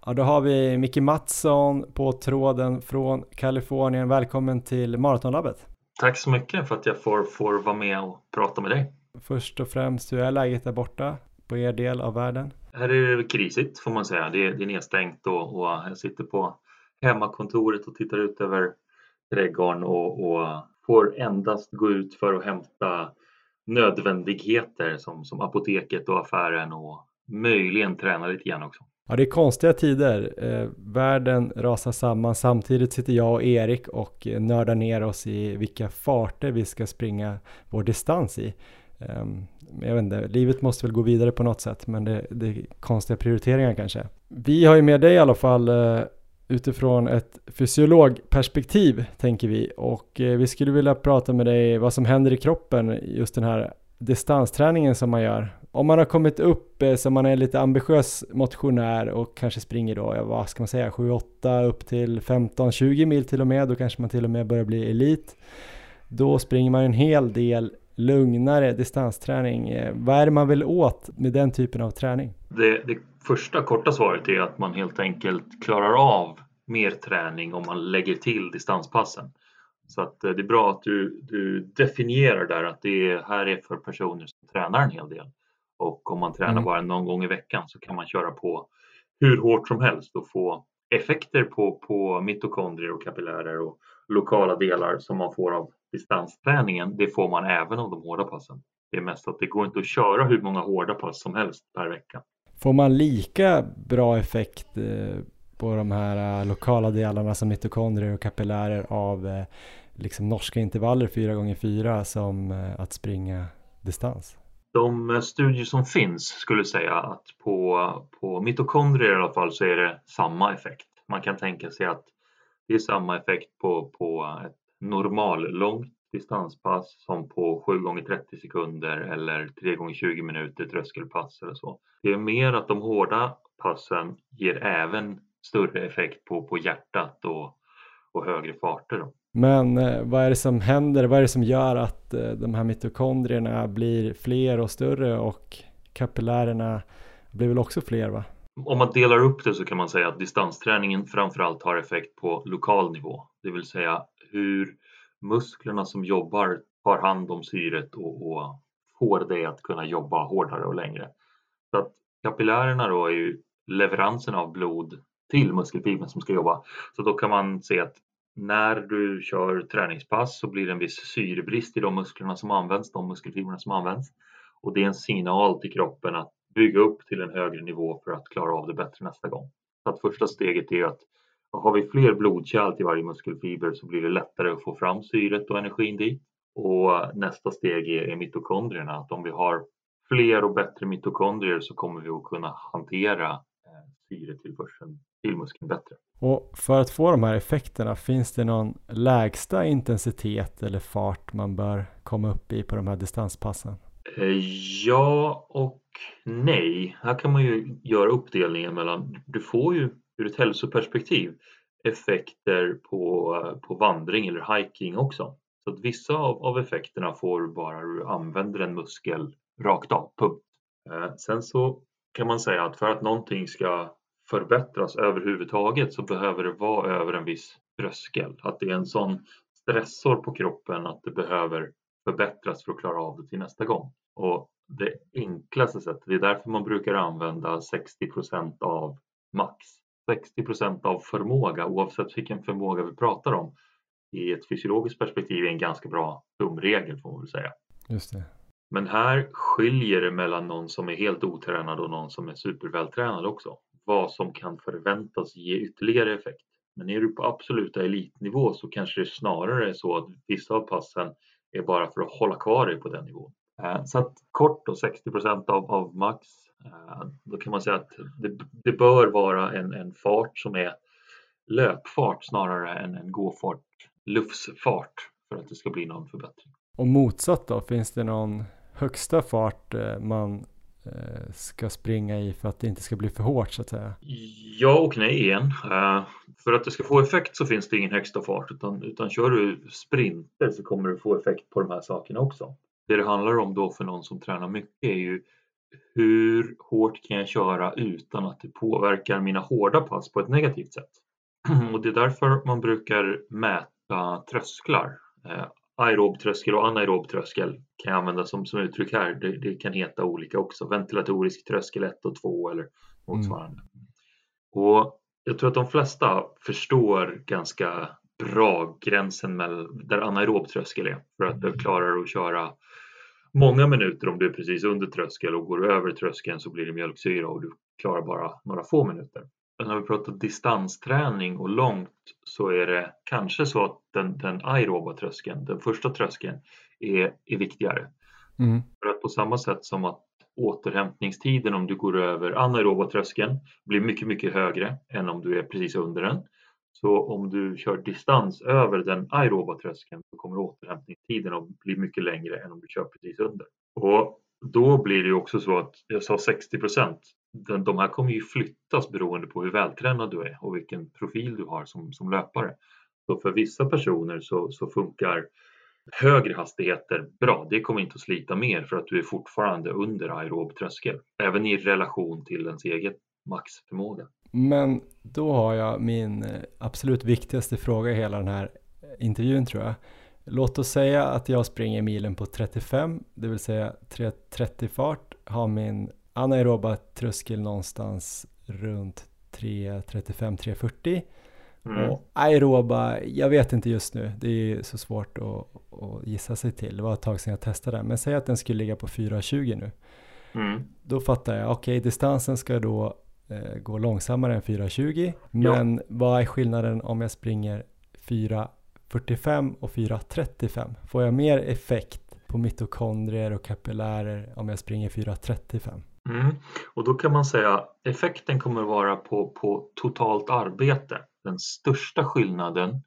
Ja, då har vi Micke Mattsson på tråden från Kalifornien. Välkommen till Maratonlabbet. Tack så mycket för att jag får, får vara med och prata med dig. Först och främst, hur är läget där borta? På er del av världen? Här är det krisigt får man säga. Det är, det är nedstängt och, och jag sitter på hemmakontoret och tittar ut över trädgården och, och får endast gå ut för att hämta nödvändigheter som, som apoteket och affären och möjligen träna lite grann också. Ja, det är konstiga tider. Eh, världen rasar samman. Samtidigt sitter jag och Erik och nördar ner oss i vilka farter vi ska springa vår distans i. Um, jag vet inte, livet måste väl gå vidare på något sätt, men det, det är konstiga prioriteringar kanske. Vi har ju med dig i alla fall eh, utifrån ett fysiologperspektiv, tänker vi, och eh, vi skulle vilja prata med dig vad som händer i kroppen, just den här distansträningen som man gör. Om man har kommit upp eh, så man är lite ambitiös motionär och kanske springer då, vad ska man säga, 7-8 upp till 15-20 mil till och med, då kanske man till och med börjar bli elit. Då springer man en hel del lugnare distansträning. Eh, vad är det man vill åt med den typen av träning? Det, det första korta svaret är att man helt enkelt klarar av mer träning om man lägger till distanspassen. Så att eh, det är bra att du, du definierar där att det här är för personer som tränar en hel del. Och om man tränar mm. bara någon gång i veckan så kan man köra på hur hårt som helst och få effekter på, på mitokondrier och kapillärer och lokala delar som man får av distansträningen, det får man även av de hårda passen. Det är mest att det går inte att köra hur många hårda pass som helst per vecka. Får man lika bra effekt eh, på de här eh, lokala delarna som mitokondrier och kapillärer av eh, liksom norska intervaller 4x4 som att springa distans? De studier som finns skulle säga att på, på mitokondrier i alla fall så är det samma effekt. Man kan tänka sig att det är samma effekt på, på ett normal långt distanspass som på 7 gånger 30 sekunder eller 3 gånger 20 minuter tröskelpass eller så. Det är mer att de hårda passen ger även större effekt på, på hjärtat och, och högre farter. Då. Men eh, vad är det som händer? Vad är det som gör att eh, de här mitokondrierna blir fler och större och kapillärerna blir väl också fler? va? Om man delar upp det så kan man säga att distansträningen framförallt har effekt på lokal nivå, det vill säga hur musklerna som jobbar tar hand om syret och, och får det att kunna jobba hårdare och längre. Så att kapillärerna då är ju leveransen av blod till muskelfibern som ska jobba. Så då kan man se att när du kör träningspass så blir det en viss syrebrist i de musklerna som används, de muskelfibrerna som används. Och det är en signal till kroppen att bygga upp till en högre nivå för att klara av det bättre nästa gång. Så att första steget är att har vi fler blodkärl till varje muskelfiber så blir det lättare att få fram syret och energin dit. Och nästa steg är, är mitokondrierna, att om vi har fler och bättre mitokondrier så kommer vi att kunna hantera eh, syretillförseln till muskeln bättre. Och för att få de här effekterna, finns det någon lägsta intensitet eller fart man bör komma upp i på de här distanspassen? Eh, ja och nej. Här kan man ju göra uppdelningen mellan, du får ju ur ett hälsoperspektiv effekter på, på vandring eller hiking också. Så att vissa av, av effekterna får bara du använder en muskel rakt av, punkt. Eh, sen så kan man säga att för att någonting ska förbättras överhuvudtaget så behöver det vara över en viss tröskel. Att det är en sån stressor på kroppen att det behöver förbättras för att klara av det till nästa gång. Och det enklaste sättet, det är därför man brukar använda 60% av max. 60% av förmåga, oavsett vilken förmåga vi pratar om, i ett fysiologiskt perspektiv är en ganska bra tumregel får man väl säga. Just det. Men här skiljer det mellan någon som är helt otränad och någon som är supervältränad också. Vad som kan förväntas ge ytterligare effekt. Men är du på absoluta elitnivå så kanske det snarare är så att vissa av passen är bara för att hålla kvar dig på den nivån. Eh, så att kort och 60 av, av max, då kan man säga att det, det bör vara en, en fart som är löpfart snarare än en gåfart, lufsfart för att det ska bli någon förbättring. Och motsatt då, finns det någon högsta fart eh, man ska springa i för att det inte ska bli för hårt så att säga? Ja och nej igen. För att det ska få effekt så finns det ingen högsta fart utan, utan kör du sprinter så kommer du få effekt på de här sakerna också. Det det handlar om då för någon som tränar mycket är ju hur hårt kan jag köra utan att det påverkar mina hårda pass på ett negativt sätt? [CLEARS THROAT] Och det är därför man brukar mäta trösklar. Eh, aerob tröskel och anaerob tröskel kan jag använda som, som uttryck här. Det, det kan heta olika också. Ventilatorisk tröskel 1 och 2 eller motsvarande. Mm. Och jag tror att de flesta förstår ganska bra gränsen mellan, där anaerob tröskel är för att du klarar att köra många minuter om du är precis under tröskel och går över tröskeln så blir det mjölksyra och du klarar bara några få minuter. Men när vi pratar distansträning och långt så är det kanske så att den, den aeroba tröskeln, den första tröskeln, är, är viktigare. Mm. För att på samma sätt som att återhämtningstiden om du går över anaeroba tröskeln blir mycket, mycket högre än om du är precis under den så om du kör distans över den aeroba tröskeln så kommer återhämtningstiden att bli mycket längre än om du kör precis under. Och då blir det också så att, jag sa 60 procent, de här kommer ju flyttas beroende på hur vältränad du är och vilken profil du har som, som löpare. Så för vissa personer så, så funkar högre hastigheter bra. Det kommer inte att slita mer för att du är fortfarande under aerob tröskel, även i relation till ens egen maxförmåga. Men då har jag min eh, absolut viktigaste fråga i hela den här intervjun tror jag. Låt oss säga att jag springer milen på 35, det vill säga 3.30 fart, har min anaeroba tröskel någonstans runt 3.35-3.40 mm. och aeroba, jag vet inte just nu, det är så svårt att, att, gissa sig till, det var ett tag sedan jag testade men säg att den skulle ligga på 4.20 nu. Mm. Då fattar jag, okej okay, distansen ska då eh, går långsammare än 4.20. Men ja. vad är skillnaden om jag springer 4.45 och 4.35? Får jag mer effekt på mitokondrier och kapillärer om jag springer 4.35? Mm. Och då kan man säga effekten kommer vara på, på totalt arbete. Den största skillnaden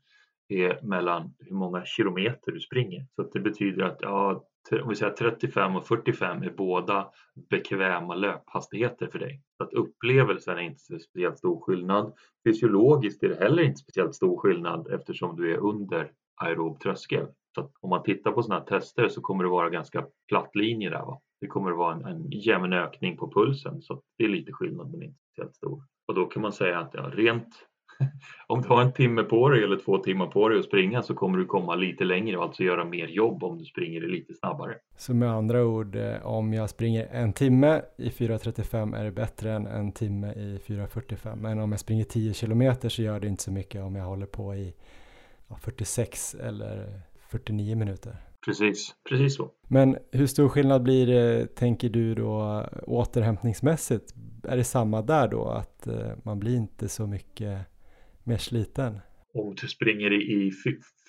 är mellan hur många kilometer du springer. Så det betyder att ja, om vi säger 35 och 45 är båda bekväma löphastigheter för dig. Så att upplevelsen är inte speciellt stor skillnad. Fysiologiskt är det heller inte speciellt stor skillnad eftersom du är under aerob tröskel. Så om man tittar på sådana här tester så kommer det vara ganska platt linje där. Va? Det kommer att vara en, en jämn ökning på pulsen så det är lite skillnad men inte speciellt stor. Och då kan man säga att ja, rent [LAUGHS] om du har en timme på dig eller två timmar på dig att springa så kommer du komma lite längre och alltså göra mer jobb om du springer lite snabbare. Så med andra ord, eh, om jag springer en timme i 4.35 är det bättre än en timme i 4.45. Men om jag springer 10 kilometer så gör det inte så mycket om jag håller på i 46 eller 49 minuter. Precis, precis så. Men hur stor skillnad blir det, tänker du då, återhämtningsmässigt? Är det samma där då, att eh, man blir inte så mycket mer sliten? Om du springer i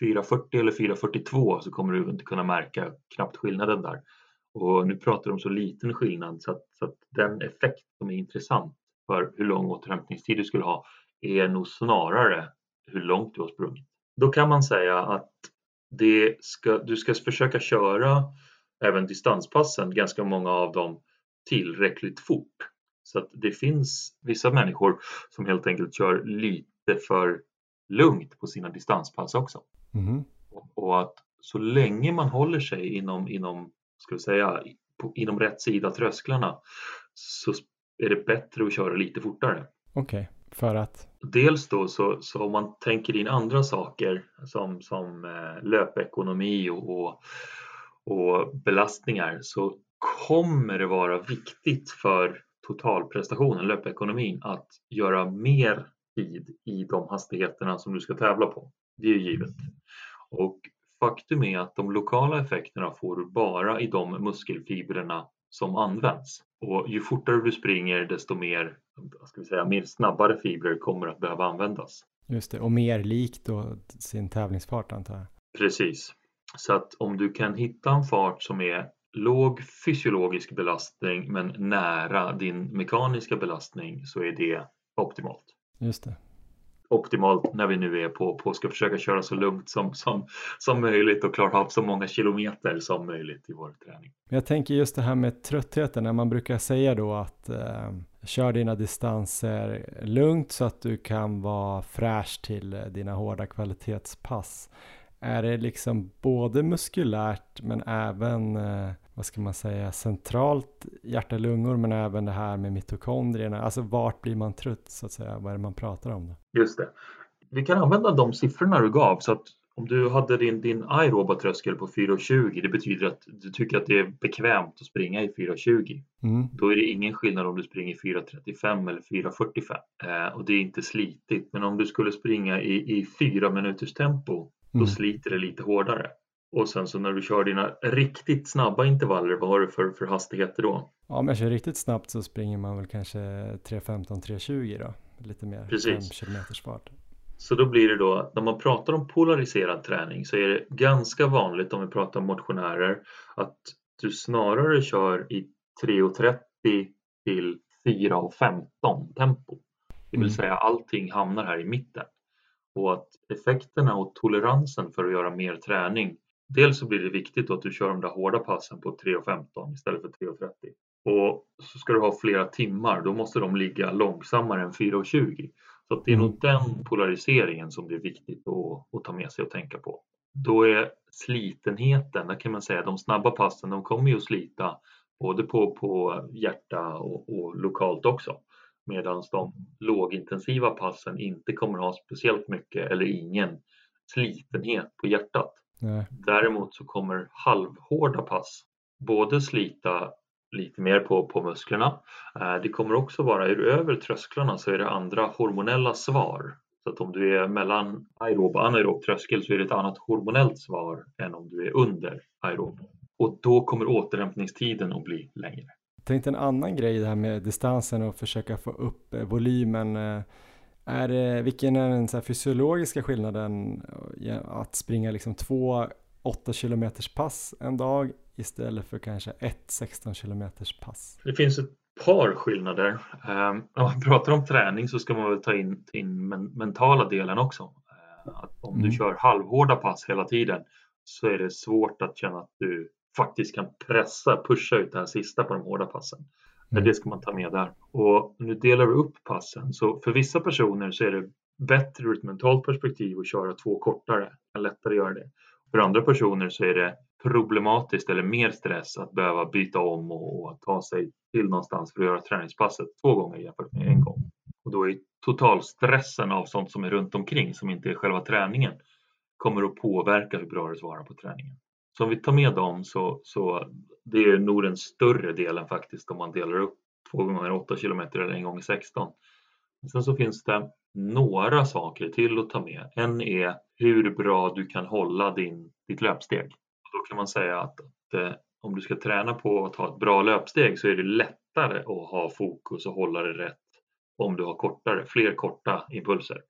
4.40 eller 4.42 så kommer du inte kunna märka knappt skillnaden där. Och nu pratar de om så liten skillnad så att, så att den effekt som är intressant för hur lång återhämtningstid du skulle ha är nog snarare hur långt du har sprungit. Då kan man säga att det ska, du ska försöka köra även distanspassen, ganska många av dem, tillräckligt fort. Så att det finns vissa människor som helt enkelt kör lite för lugnt på sina distanspass också. Mm. Och att så länge man håller sig inom, inom, ska vi säga, på, inom rätt sida trösklarna så är det bättre att köra lite fortare. Okej, okay, för att? Dels då så, så om man tänker in andra saker som, som eh, löpekonomi och, och, och belastningar så kommer det vara viktigt för totalprestationen, löpekonomin, att göra mer tid i de hastigheterna som du ska tävla på. Det är ju givet. Och faktum är att de lokala effekterna får du bara i de muskelfibrerna som används. Och ju fortare du springer desto mer, ska vi säga, mer snabbare fibrer kommer att behöva användas. Just det, och mer likt då sin tävlingsfart antar jag. Precis. Så att om du kan hitta en fart som är låg fysiologisk belastning men nära din mekaniska belastning så är det optimalt. Just det optimalt när vi nu är på, på ska försöka köra så lugnt som, som, som möjligt och klara av så många kilometer som möjligt i vår träning. Jag tänker just det här med tröttheten, när man brukar säga då att eh, kör dina distanser lugnt så att du kan vara fräsch till eh, dina hårda kvalitetspass. Är det liksom både muskulärt men även eh, vad ska man säga, centralt hjärta-lungor men även det här med mitokondrierna. Alltså vart blir man trött så att säga? Vad är det man pratar om? Då? Just det. Vi kan använda de siffrorna du gav så att om du hade din, din aeroba tröskel på 4,20 det betyder att du tycker att det är bekvämt att springa i 4,20. Mm. Då är det ingen skillnad om du springer 4,35 eller 4,45 eh, och det är inte slitigt. Men om du skulle springa i, i fyra minuters tempo då mm. sliter det lite hårdare. Och sen så när du kör dina riktigt snabba intervaller, vad har du för, för hastigheter då? Ja, om jag kör riktigt snabbt så springer man väl kanske 3.15, 3.20 då. Lite mer Precis. 5 km fart. Så då blir det då, när man pratar om polariserad träning så är det ganska vanligt om vi pratar om motionärer att du snarare kör i 3.30 till 4.15 tempo. Det vill mm. säga allting hamnar här i mitten. Och att effekterna och toleransen för att göra mer träning Dels så blir det viktigt att du kör de där hårda passen på 3.15 istället för 3.30. Och så ska du ha flera timmar, då måste de ligga långsammare än 4.20. Så det är nog mm. den polariseringen som det är viktigt att, att, ta med sig och tänka på. Då är slitenheten, där kan man säga de snabba passen, de kommer ju att slita både på, på hjärta och, och lokalt också. Medan de lågintensiva passen inte kommer ha speciellt mycket eller ingen slitenhet på hjärtat. Nej. Däremot så kommer halvhårda pass både slita lite mer på, på musklerna. Eh, det kommer också vara, är du över trösklarna så är det andra hormonella svar. Så att om du är mellan aerob och anaerob tröskel så är det ett annat hormonellt svar än om du är under aerob. Och då kommer återhämtningstiden att bli längre. Jag tänkte en annan grej det här med distansen och försöka få upp eh, volymen. Eh, är det, vilken är den så fysiologiska skillnaden att springa liksom två 8 km pass en dag istället för kanske ett 16 km pass? Det finns ett par skillnader. Um, om man pratar om träning så ska man väl ta in, ta in men, mentala delen också. Uh, att om mm. du kör halvhårda pass hela tiden så är det svårt att känna att du faktiskt kan pressa, pusha ut det här sista på de hårda passen. Mm. Det ska man ta med där. Och nu delar vi upp passen. Så för vissa personer så är det bättre ur ett mentalt perspektiv att köra två kortare. Det är lättare att göra det. För andra personer så är det problematiskt eller mer stress att behöva byta om och ta sig till någonstans för att göra träningspasset två gånger jämfört med en gång. Och då är totalstressen av sånt som är runt omkring som inte är själva träningen kommer att påverka hur bra det svarar på träningen. Så om vi tar med dem så, så det är nog den större delen faktiskt om man delar upp två gånger 8 kilometer eller en gång 16. Sen så finns det några saker till att ta med. En är hur bra du kan hålla din, ditt löpsteg. Då kan man säga att, att eh, om du ska träna på att ha ett bra löpsteg så är det lättare att ha fokus och hålla det rätt om du har kortare, fler korta impulser.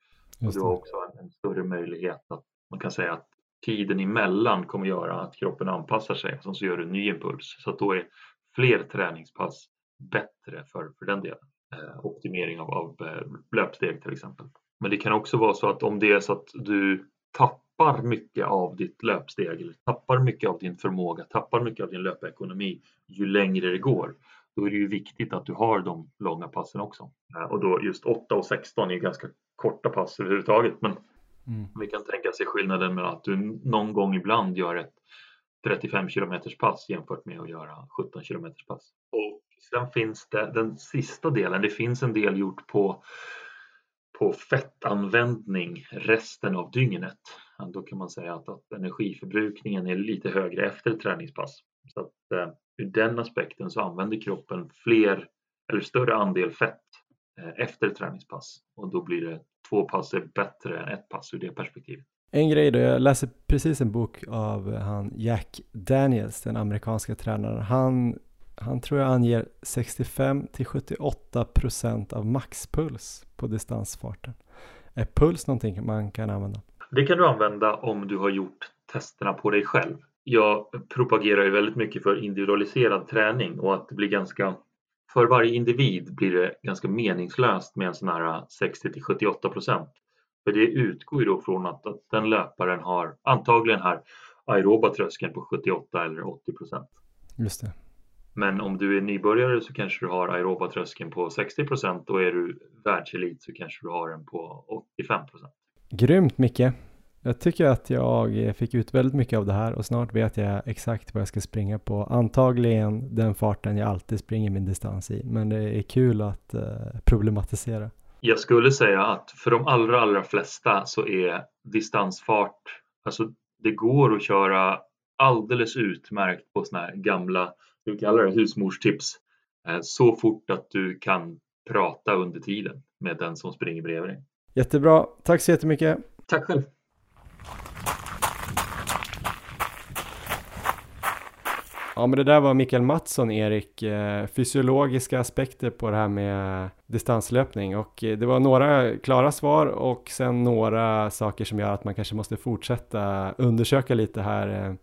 Och du har också en, en större möjlighet att man kan säga att tiden emellan kommer göra att kroppen anpassar sig och så gör du en ny impuls. Så att då är fler träningspass bättre för, för den delen. Eh, optimering av, av eh, löpsteg till exempel. Men det kan också vara så att om det är så att du tappar mycket av ditt löpsteg eller tappar mycket av din förmåga, tappar mycket av din löpekonomi ju längre det går, då är det ju viktigt att du har de långa passen också. Eh, och då just 8 och 16 är ganska korta pass överhuvudtaget. Men mm. vi kan tänka sig skillnaden mellan att du någon gång ibland gör ett 35 kilometers pass jämfört med att göra 17 kilometers pass. Och sen finns det den sista delen. Det finns en del gjort på på fettanvändning resten av dygnet. Då kan man säga att, att energiförbrukningen är lite högre efter träningspass. Så att, eh, ur den aspekten så använder kroppen fler eller större andel fett eh, efter träningspass och då blir det två pass är bättre än ett pass ur det perspektivet. En grej då, jag läser precis en bok av han Jack Daniels, den amerikanska tränaren. Han, han tror jag anger 65 till 78 procent av maxpuls på distansfarten. Är puls någonting man kan använda? Det kan du använda om du har gjort testerna på dig själv jag propagerar ju väldigt mycket för individualiserad träning och att det blir ganska för varje individ blir det ganska meningslöst med en sån här 60 till 78 procent. För det utgår ju då från att, att den löparen har antagligen här aeroba tröskeln på 78 eller 80 procent. Just det. Men om du är nybörjare så kanske du har aeroba tröskeln på 60 procent och är du världselit så kanske du har den på 85 procent. Grymt Micke! Jag tycker att jag fick ut väldigt mycket av det här och snart vet jag exakt vad jag ska springa på. Antagligen den farten jag alltid springer min distans i, men det är kul att uh, problematisera. Jag skulle säga att för de allra, allra flesta så är distansfart, alltså det går att köra alldeles utmärkt på sådana här gamla, vi kallar det husmorstips, eh, så fort att du kan prata under tiden med den som springer bredvid dig. Jättebra, tack så jättemycket. Tack själv. Ja men det där var Mikael Mattsson, Erik, eh, fysiologiska aspekter på det här med distanslöpning och eh, det var några klara svar och sen några saker som gör att man kanske måste fortsätta undersöka lite här.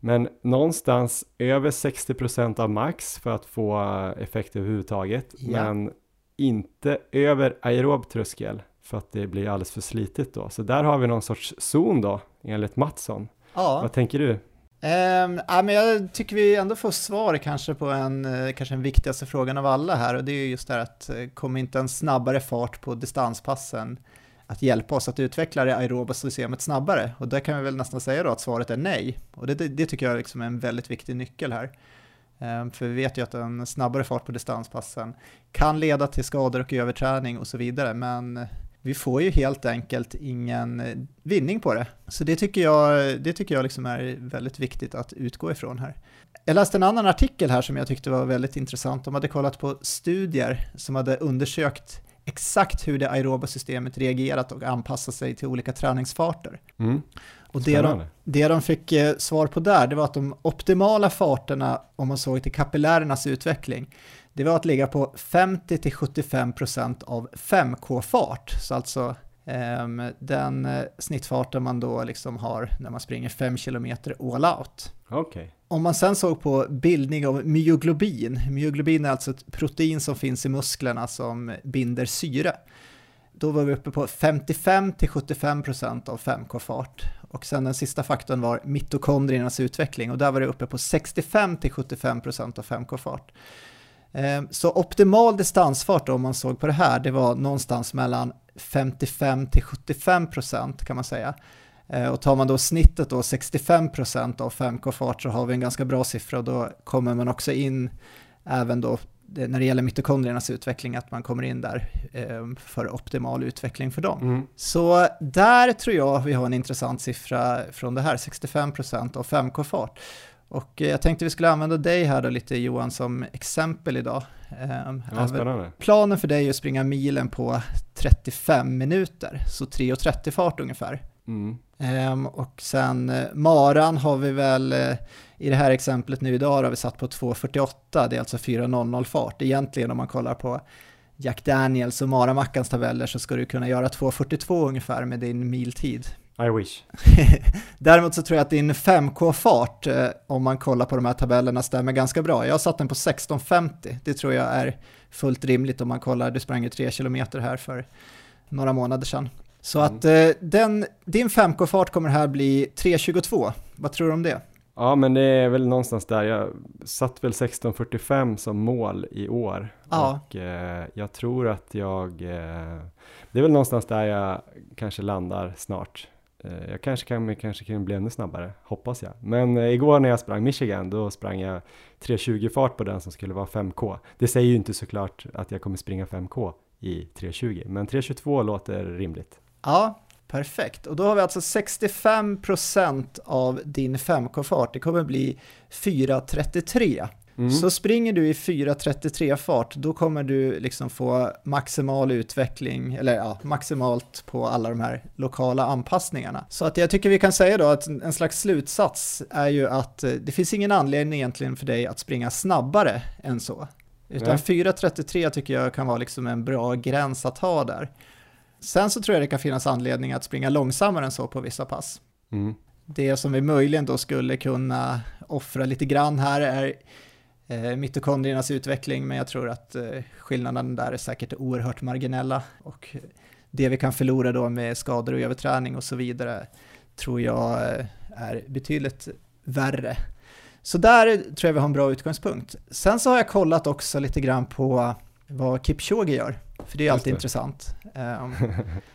Men någonstans över 60% av max för att få effekt överhuvudtaget, ja. men inte över aerob tröskel för att det blir alldeles för slitigt då. Så där har vi någon sorts zon då, enligt Mattsson. Ja. Vad tänker du? Um, ja, men jag tycker vi ändå får svar kanske på en, eh, kanske den viktigaste frågan av alla här och det är just det här att eh, kommer inte en snabbare fart på distanspassen att hjälpa oss att utveckla det aeroba systemet snabbare? Och där kan vi väl nästan säga då att svaret är nej. Och det, det, det tycker jag liksom är en väldigt viktig nyckel här. Um, för vi vet ju att en snabbare fart på distanspassen kan leda till skador och överträning och så vidare, men vi får ju helt enkelt ingen eh, vinning på det. Så det tycker jag, det tycker jag liksom är väldigt viktigt att utgå ifrån här. Jag läste en annan artikel här som jag tyckte var väldigt intressant. De hade kollat på studier som hade undersökt exakt hur det aeroba systemet reagerat och anpassat sig till olika träningsfarter. Mm. Och det de, det de fick eh, svar på där, det var att de optimala farterna, om man såg till kapillärernas utveckling, det var att ligga på 50-75% av 5K-fart, så alltså um, den uh, snittfarten man då liksom har när man springer 5 km all out. Okay. Om man sen såg på bildning av myoglobin, myoglobin är alltså ett protein som finns i musklerna som binder syre. Då var vi uppe på 55-75% av 5K-fart. Och sen den sista faktorn var mitokondriernas utveckling och där var det uppe på 65-75% av 5K-fart. Ehm, så optimal distansfart då, om man såg på det här, det var någonstans mellan 55 till 75 procent kan man säga. Ehm, och tar man då snittet då 65 procent av 5K-fart så har vi en ganska bra siffra och då kommer man också in även då när det gäller mitokondriernas utveckling, att man kommer in där ehm, för optimal utveckling för dem. Mm. Så där tror jag vi har en intressant siffra från det här, 65% av 5K-fart. Och eh, jag tänkte vi skulle använda dig här då lite Johan som exempel idag. Ehm, ja. Planen för dig är att springa milen på 35 minuter, så 3.30 fart ungefär. Mm. Ehm, och sen eh, maran har vi väl, eh, i det här exemplet nu idag har vi satt på 2.48, det är alltså 4.00 fart. Egentligen om man kollar på Jack Daniels och Maramackans tabeller så ska du kunna göra 2.42 ungefär med din miltid. I wish. [LAUGHS] Däremot så tror jag att din 5K-fart, eh, om man kollar på de här tabellerna, stämmer ganska bra. Jag har satt den på 16.50, det tror jag är fullt rimligt om man kollar, du sprang ju 3 km här för några månader sedan. Så Mm. att eh, den, din 5K-fart kommer här bli 3.22, vad tror du om det? Ja, men det är väl någonstans där. Jag satt väl 1645 som mål i år. Ja. Och eh, jag tror att jag... Eh, det är väl någonstans där jag kanske landar snart. Eh, jag kanske kan, kanske kan bli ännu snabbare, hoppas jag. Men eh, igår när jag sprang Michigan, då sprang jag 3.20 fart på den som skulle vara 5K. Det säger ju inte såklart att jag kommer springa 5K i 3.20, men 3.22 låter rimligt. Ja, perfekt. Och då har vi alltså 65% av din 5K-fart, det kommer bli 4.33. Mm. Så springer du i 4.33 fart, då kommer du liksom få maximal utveckling, eller ja, maximalt på alla de här lokala anpassningarna. Så att jag tycker vi kan säga då att en slags slutsats är ju att eh, det finns ingen anledning egentligen för dig att springa snabbare än så. Utan Nej. 4.33 tycker jag kan vara liksom en bra gräns att ha där. Sen så tror jag det kan finnas anledning att springa långsammare än så på vissa pass. Mm. Det som vi möjligen då skulle kunna offra lite grann här är eh, mitokondriernas utveckling, men jag tror att eh, skillnaden där är säkert oerhört marginella och det vi kan förlora då med skador och överträning och så vidare tror jag eh, är betydligt värre. Så där tror jag vi har en bra utgångspunkt. Sen så har jag kollat också lite grann på vad Kipchoge gör, för det är alltid intressant. [LAUGHS] Ehm,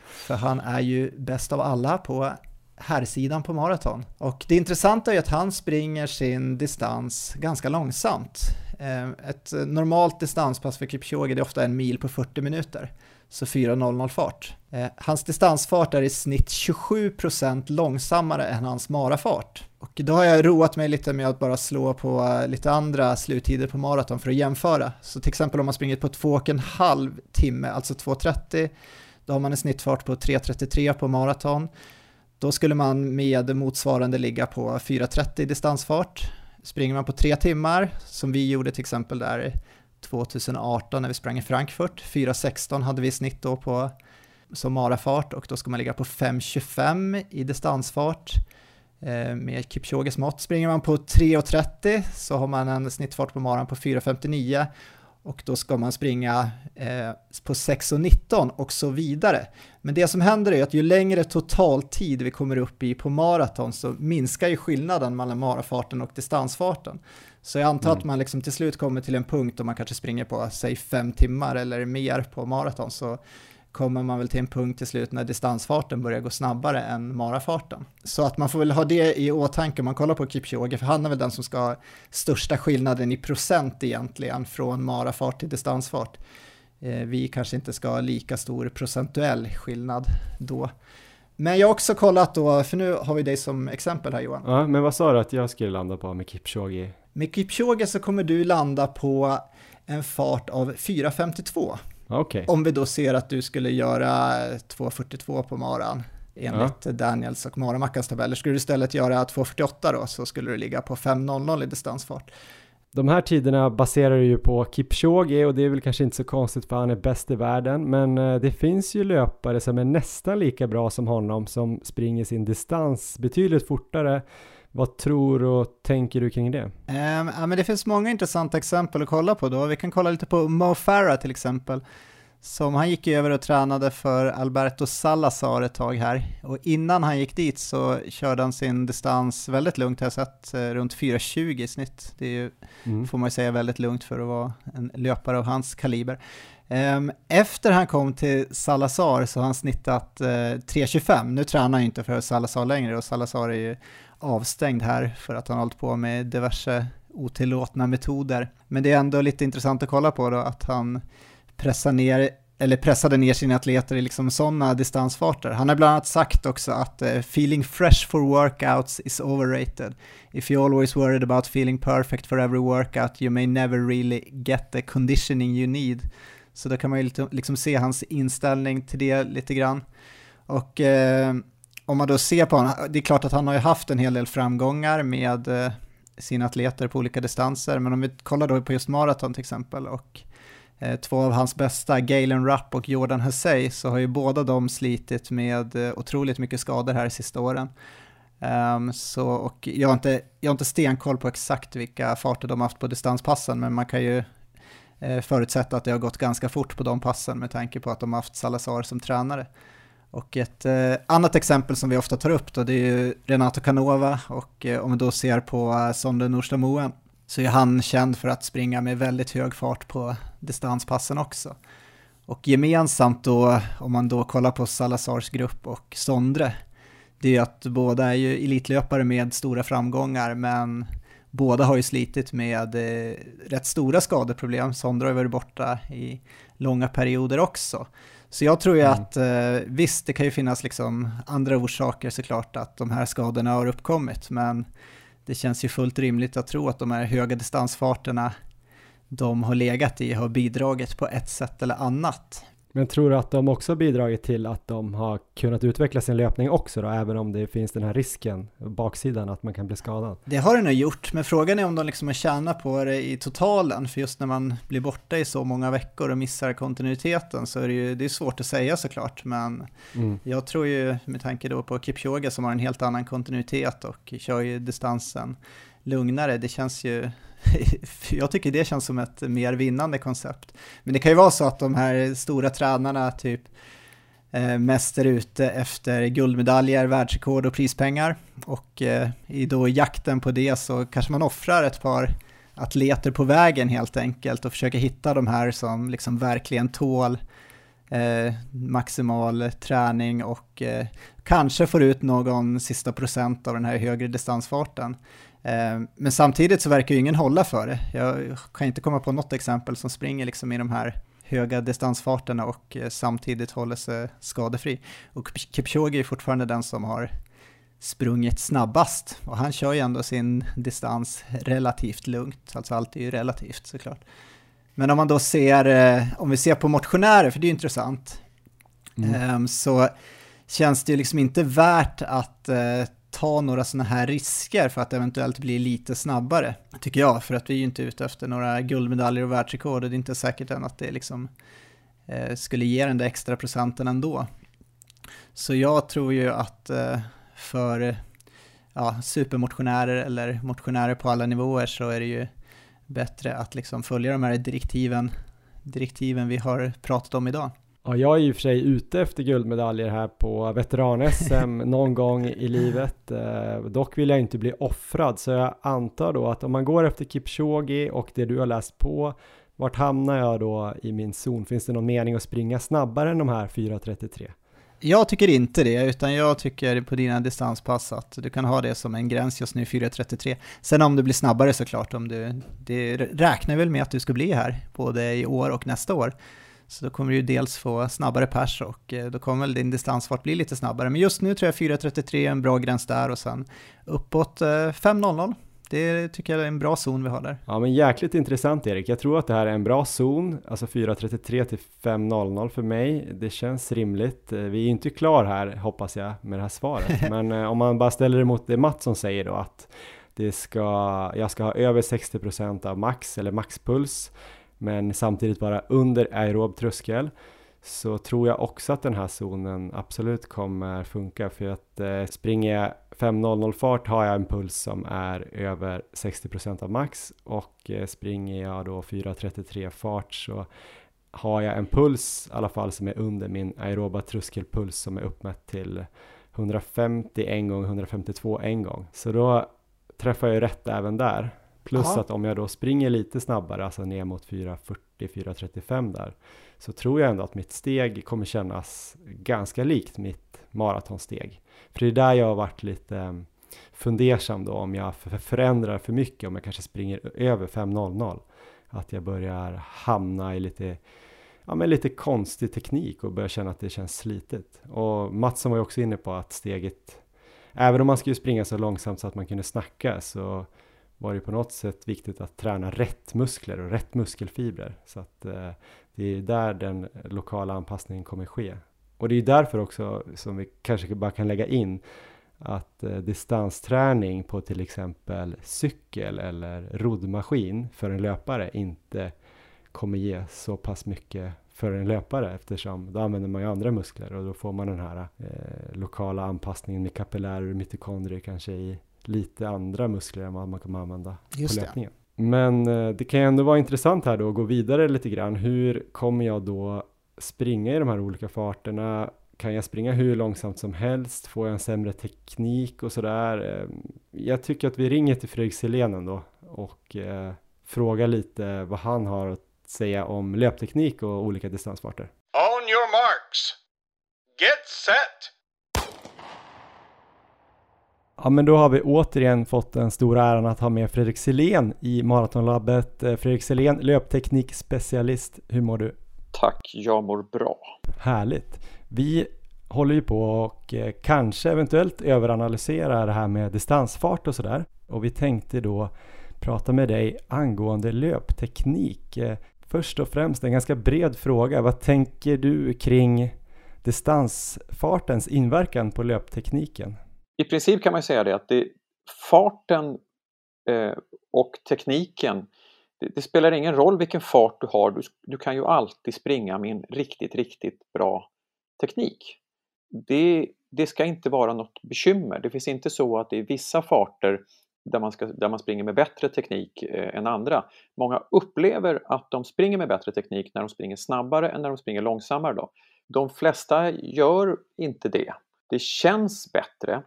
för han är ju bäst av alla på herrsidan på maraton. Och det intressanta är att han springer sin distans ganska långsamt. Eh, ett normalt distanspass för Kipchoge är ofta en mil på 40 minuter, så 4.00 fart. Eh, hans distansfart är i snitt 27% långsammare än hans marafart. Och då har jag roat mig lite med att bara slå på eh, lite andra sluttider på maraton för att jämföra. Så till exempel om man springer på 2,5 timme, alltså 2.30, då har man en snittfart på 3.33 på maraton. Då skulle man med motsvarande ligga på 4.30 distansfart. Springer man på tre timmar, som vi gjorde till exempel där 2018 när vi sprang i Frankfurt, 4.16 hade vi i snitt då på som marafart och då ska man ligga på 5.25 i distansfart eh, med Kipchoges mått. Springer man på 3.30 så har man en snittfart på maran på 4.59 och då ska man springa eh, på 6.19 och så vidare. Men det som händer är att ju längre totaltid vi kommer upp i på maraton så minskar ju skillnaden mellan marafarten och distansfarten. Så jag antar Mm. att man liksom till slut kommer till en punkt om man kanske springer på, säg fem timmar eller mer på maraton, så kommer man väl till en punkt till slut när distansfarten börjar gå snabbare än marafarten. Så att man får väl ha det i åtanke om man kollar på Kipchoge, för han är väl den som ska ha största skillnaden i procent egentligen från marafart till distansfart. Eh, Vi kanske inte ska ha lika stor procentuell skillnad då. Men jag har också kollat då, för nu har vi dig som exempel här Johan. Ja, men vad sa du att jag skulle landa på med Kipchoge? Med Kipchoge så kommer du landa på en fart av 4.52. Ja, Okej. Om vi då ser att du skulle göra 2.42 på maran enligt Daniels och Maramackans tabeller. Skulle du istället göra 2.48 då så skulle du ligga på 5.00 i distansfart. De här tiderna baserar ju på Kipchoge och det är väl kanske inte så konstigt för han är bäst i världen. Men eh, det finns ju löpare som är nästan lika bra som honom som springer sin distans betydligt fortare. Vad tror och tänker du kring det? Ja, men det finns många intressanta exempel att kolla på då. Vi kan kolla lite på Mo Farah till exempel. Som han gick över och tränade för Alberto Salazar ett tag här. Och innan han gick dit så körde han sin distans väldigt lugnt, jag har sett eh, runt 4.20 i snitt. Det är ju Mm. får man ju säga väldigt lugnt för att vara en löpare av hans kaliber. Ehm, Efter han kom till Salazar så har han snittat eh, 3.25. Nu tränar han ju inte för Salazar längre och Salazar är ju avstängd här för att han har hållit på med diverse otillåtna metoder. Men det är ändå lite intressant att kolla på då att han pressar ner eller pressade ner sina atleter i liksom sådana distansfarter. Han har bland annat sagt också att eh, “feeling fresh for workouts is overrated. If you always worried about feeling perfect for every workout you may never really get the conditioning you need”. Så då kan man ju liksom se hans inställning till det lite grann. Och eh, om man då ser på honom, det är klart att han har ju haft en hel del framgångar med eh, sina atleter på olika distanser, men om vi kollar då på just maraton till exempel och eh, två av hans bästa, Galen Rupp och Jordan Hussey, så har ju båda de slitit med eh, otroligt mycket skador här de sista åren. Um, så, och jag har, inte, jag har inte stenkoll på exakt vilka farter de har haft på distanspassen, men man kan ju eh, förutsätta att det har gått ganska fort på de passen med tanke på att de har haft Salazar som tränare. Och ett eh, annat exempel som vi ofta tar upp då, det är ju Renato Canova och eh, om vi då ser på eh, Sonde Nordstamoen så är han känd för att springa med väldigt hög fart på distanspassen också. Och gemensamt då, om man då kollar på Salazars grupp och Sondre, det är ju att båda är ju elitlöpare med stora framgångar, men båda har ju slitit med eh, rätt stora skadeproblem. Sondre har ju varit borta i långa perioder också. Så jag tror ju mm. att eh, visst, det kan ju finnas liksom andra orsaker såklart att de här skadorna har uppkommit, men det känns ju fullt rimligt att tro att de här höga distansfarterna de har legat i har bidragit på ett sätt eller annat. Men tror du att de också bidragit till att de har kunnat utveckla sin löpning också då, även om det finns den här risken, baksidan, att man kan bli skadad? Det har det nog gjort, men frågan är om de liksom har tjänat på det i totalen, för just när man blir borta i så många veckor och missar kontinuiteten så är det ju det är svårt att säga såklart, men mm. jag tror ju med tanke då på Kipchoge som har en helt annan kontinuitet och kör ju distansen lugnare, det känns ju [LAUGHS] jag tycker det känns som ett mer vinnande koncept. Men det kan ju vara så att de här stora tränarna typ eh, mest är ute efter guldmedaljer, världsrekord och prispengar. Och eh, i då jakten på det så kanske man offrar ett par atleter på vägen helt enkelt och försöker hitta de här som liksom verkligen tål eh, maximal träning och eh, kanske får ut någon sista procent av den här högre distansfarten. Eh, men samtidigt så verkar ju ingen hålla för det. Jag kan inte komma på något exempel som springer liksom i de här höga distansfarterna och eh, samtidigt håller sig skadefri. Och Kipchoge är fortfarande den som har sprungit snabbast och han kör ju ändå sin distans relativt lugnt, alltså allt är ju relativt såklart. Men om man då ser, eh, om vi ser på motionärer, för det är ju intressant, mm. Ehm, så känns det ju liksom inte värt att ta några sådana här risker för att eventuellt bli lite snabbare, tycker jag, för att vi är ju inte ute efter några guldmedaljer och världsrekord och det är inte säkert än att det liksom eh, skulle ge den där extra procenten ändå. Så jag tror ju att eh, för ja, supermotionärer eller motionärer på alla nivåer så är det ju bättre att liksom följa de här direktiven, direktiven vi har pratat om idag. Ja, jag är i och för sig ute efter guldmedaljer här på veteran-SM [LAUGHS] någon gång i livet. Eh, dock vill jag inte bli offrad, så jag antar då att om man går efter Kipchoge och det du har läst på, vart hamnar jag då i min zon? Finns det någon mening att springa snabbare än de här 4.33? Jag tycker inte det, utan jag tycker på dina distanspass att du kan ha det som en gräns just nu, 4.33. Sen om du blir snabbare såklart, om du, det räknar väl med att du ska bli här, både i år och nästa år. Så då kommer du ju dels få snabbare pers och eh, då kommer väl din distansfart bli lite snabbare. Men just nu tror jag 4.33 är en bra gräns där och sen uppåt 5.00. Eh, det tycker jag är en bra zon vi har där. Ja men jäkligt intressant Erik. Jag tror att det här är en bra zon, alltså 4.33 till 5.00 för mig. Det känns rimligt. Eh, vi är inte klar här hoppas jag med det här svaret. [LAUGHS] men om man bara ställer det mot det Mattsson säger då att det ska, jag ska ha över 60% av max eller maxpuls men samtidigt vara under aerob tröskel så tror jag också att den här zonen absolut kommer funka för att eh, springer jag 5.00 fart har jag en puls som är över 60% av max och eh, springer jag då 4.33 fart så har jag en puls i alla fall som är under min aeroba tröskelpuls som är uppmätt till 150 en gång, 152 en gång. Så då träffar jag rätt även där. Plus Aha. att om jag då springer lite snabbare, alltså ner mot 4.40-4.35 där, så tror jag ändå att mitt steg kommer kännas ganska likt mitt maratonsteg. För det är där jag har varit lite fundersam då om jag förändrar för mycket, om jag kanske springer över 5.00. Att jag börjar hamna i lite, ja men lite konstig teknik och börjar känna att det känns slitet. Och Mattsson var ju också inne på att steget, även om man skulle springa så långsamt så att man kunde snacka så var det på något sätt viktigt att träna rätt muskler och rätt muskelfibrer. Så att eh, Det är där den lokala anpassningen kommer ske. Och det är därför också som vi kanske bara kan lägga in att eh, distansträning på till exempel cykel eller roddmaskin för en löpare inte kommer ge så pass mycket för en löpare eftersom då använder man ju andra muskler och då får man den här eh, lokala anpassningen med kapillärer och mitokondrier kanske i lite andra muskler än vad man kommer använda Just på löpningen. Det. Men eh, det kan ju ändå vara intressant här då att gå vidare lite grann. Hur kommer jag då springa i de här olika farterna? Kan jag springa hur långsamt som helst? Får jag en sämre teknik och sådär? Eh, jag tycker att vi ringer till Fredrik Selén då och eh, frågar lite vad han har att säga om löpteknik och olika distansfarter. On your marks. Get set! Ja, men då har vi återigen fått den stora äran att ha med Fredrik Selén i Maratonlabbet. Eh, Fredrik Selén, löpteknikspecialist. Hur mår du? Tack, jag mår bra. Härligt. Vi håller ju på och eh, kanske eventuellt överanalysera det här med distansfart och sådär. Och vi tänkte då prata med dig angående löpteknik. Eh, först och främst en ganska bred fråga. Vad tänker du kring distansfartens inverkan på löptekniken? I princip kan man säga det att det, farten eh, och tekniken det, det, spelar ingen roll vilken fart du har, du, du, kan ju alltid springa med en riktigt, riktigt bra teknik. Det, det ska inte vara något bekymmer. Det finns inte så att det är vissa farter där man, ska, där man springer med bättre teknik eh, än andra. Många upplever att de springer med bättre teknik när de springer snabbare än när de springer långsammare. Då. De flesta gör inte det. Det känns bättre,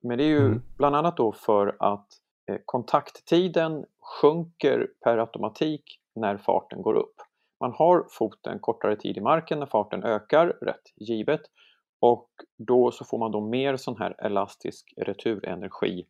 men det är ju mm. bland annat då för att eh, kontakttiden sjunker per automatik när farten går upp. Man har foten kortare tid i marken när farten ökar, rätt givet, och då så får man då mer sån här elastisk returenergi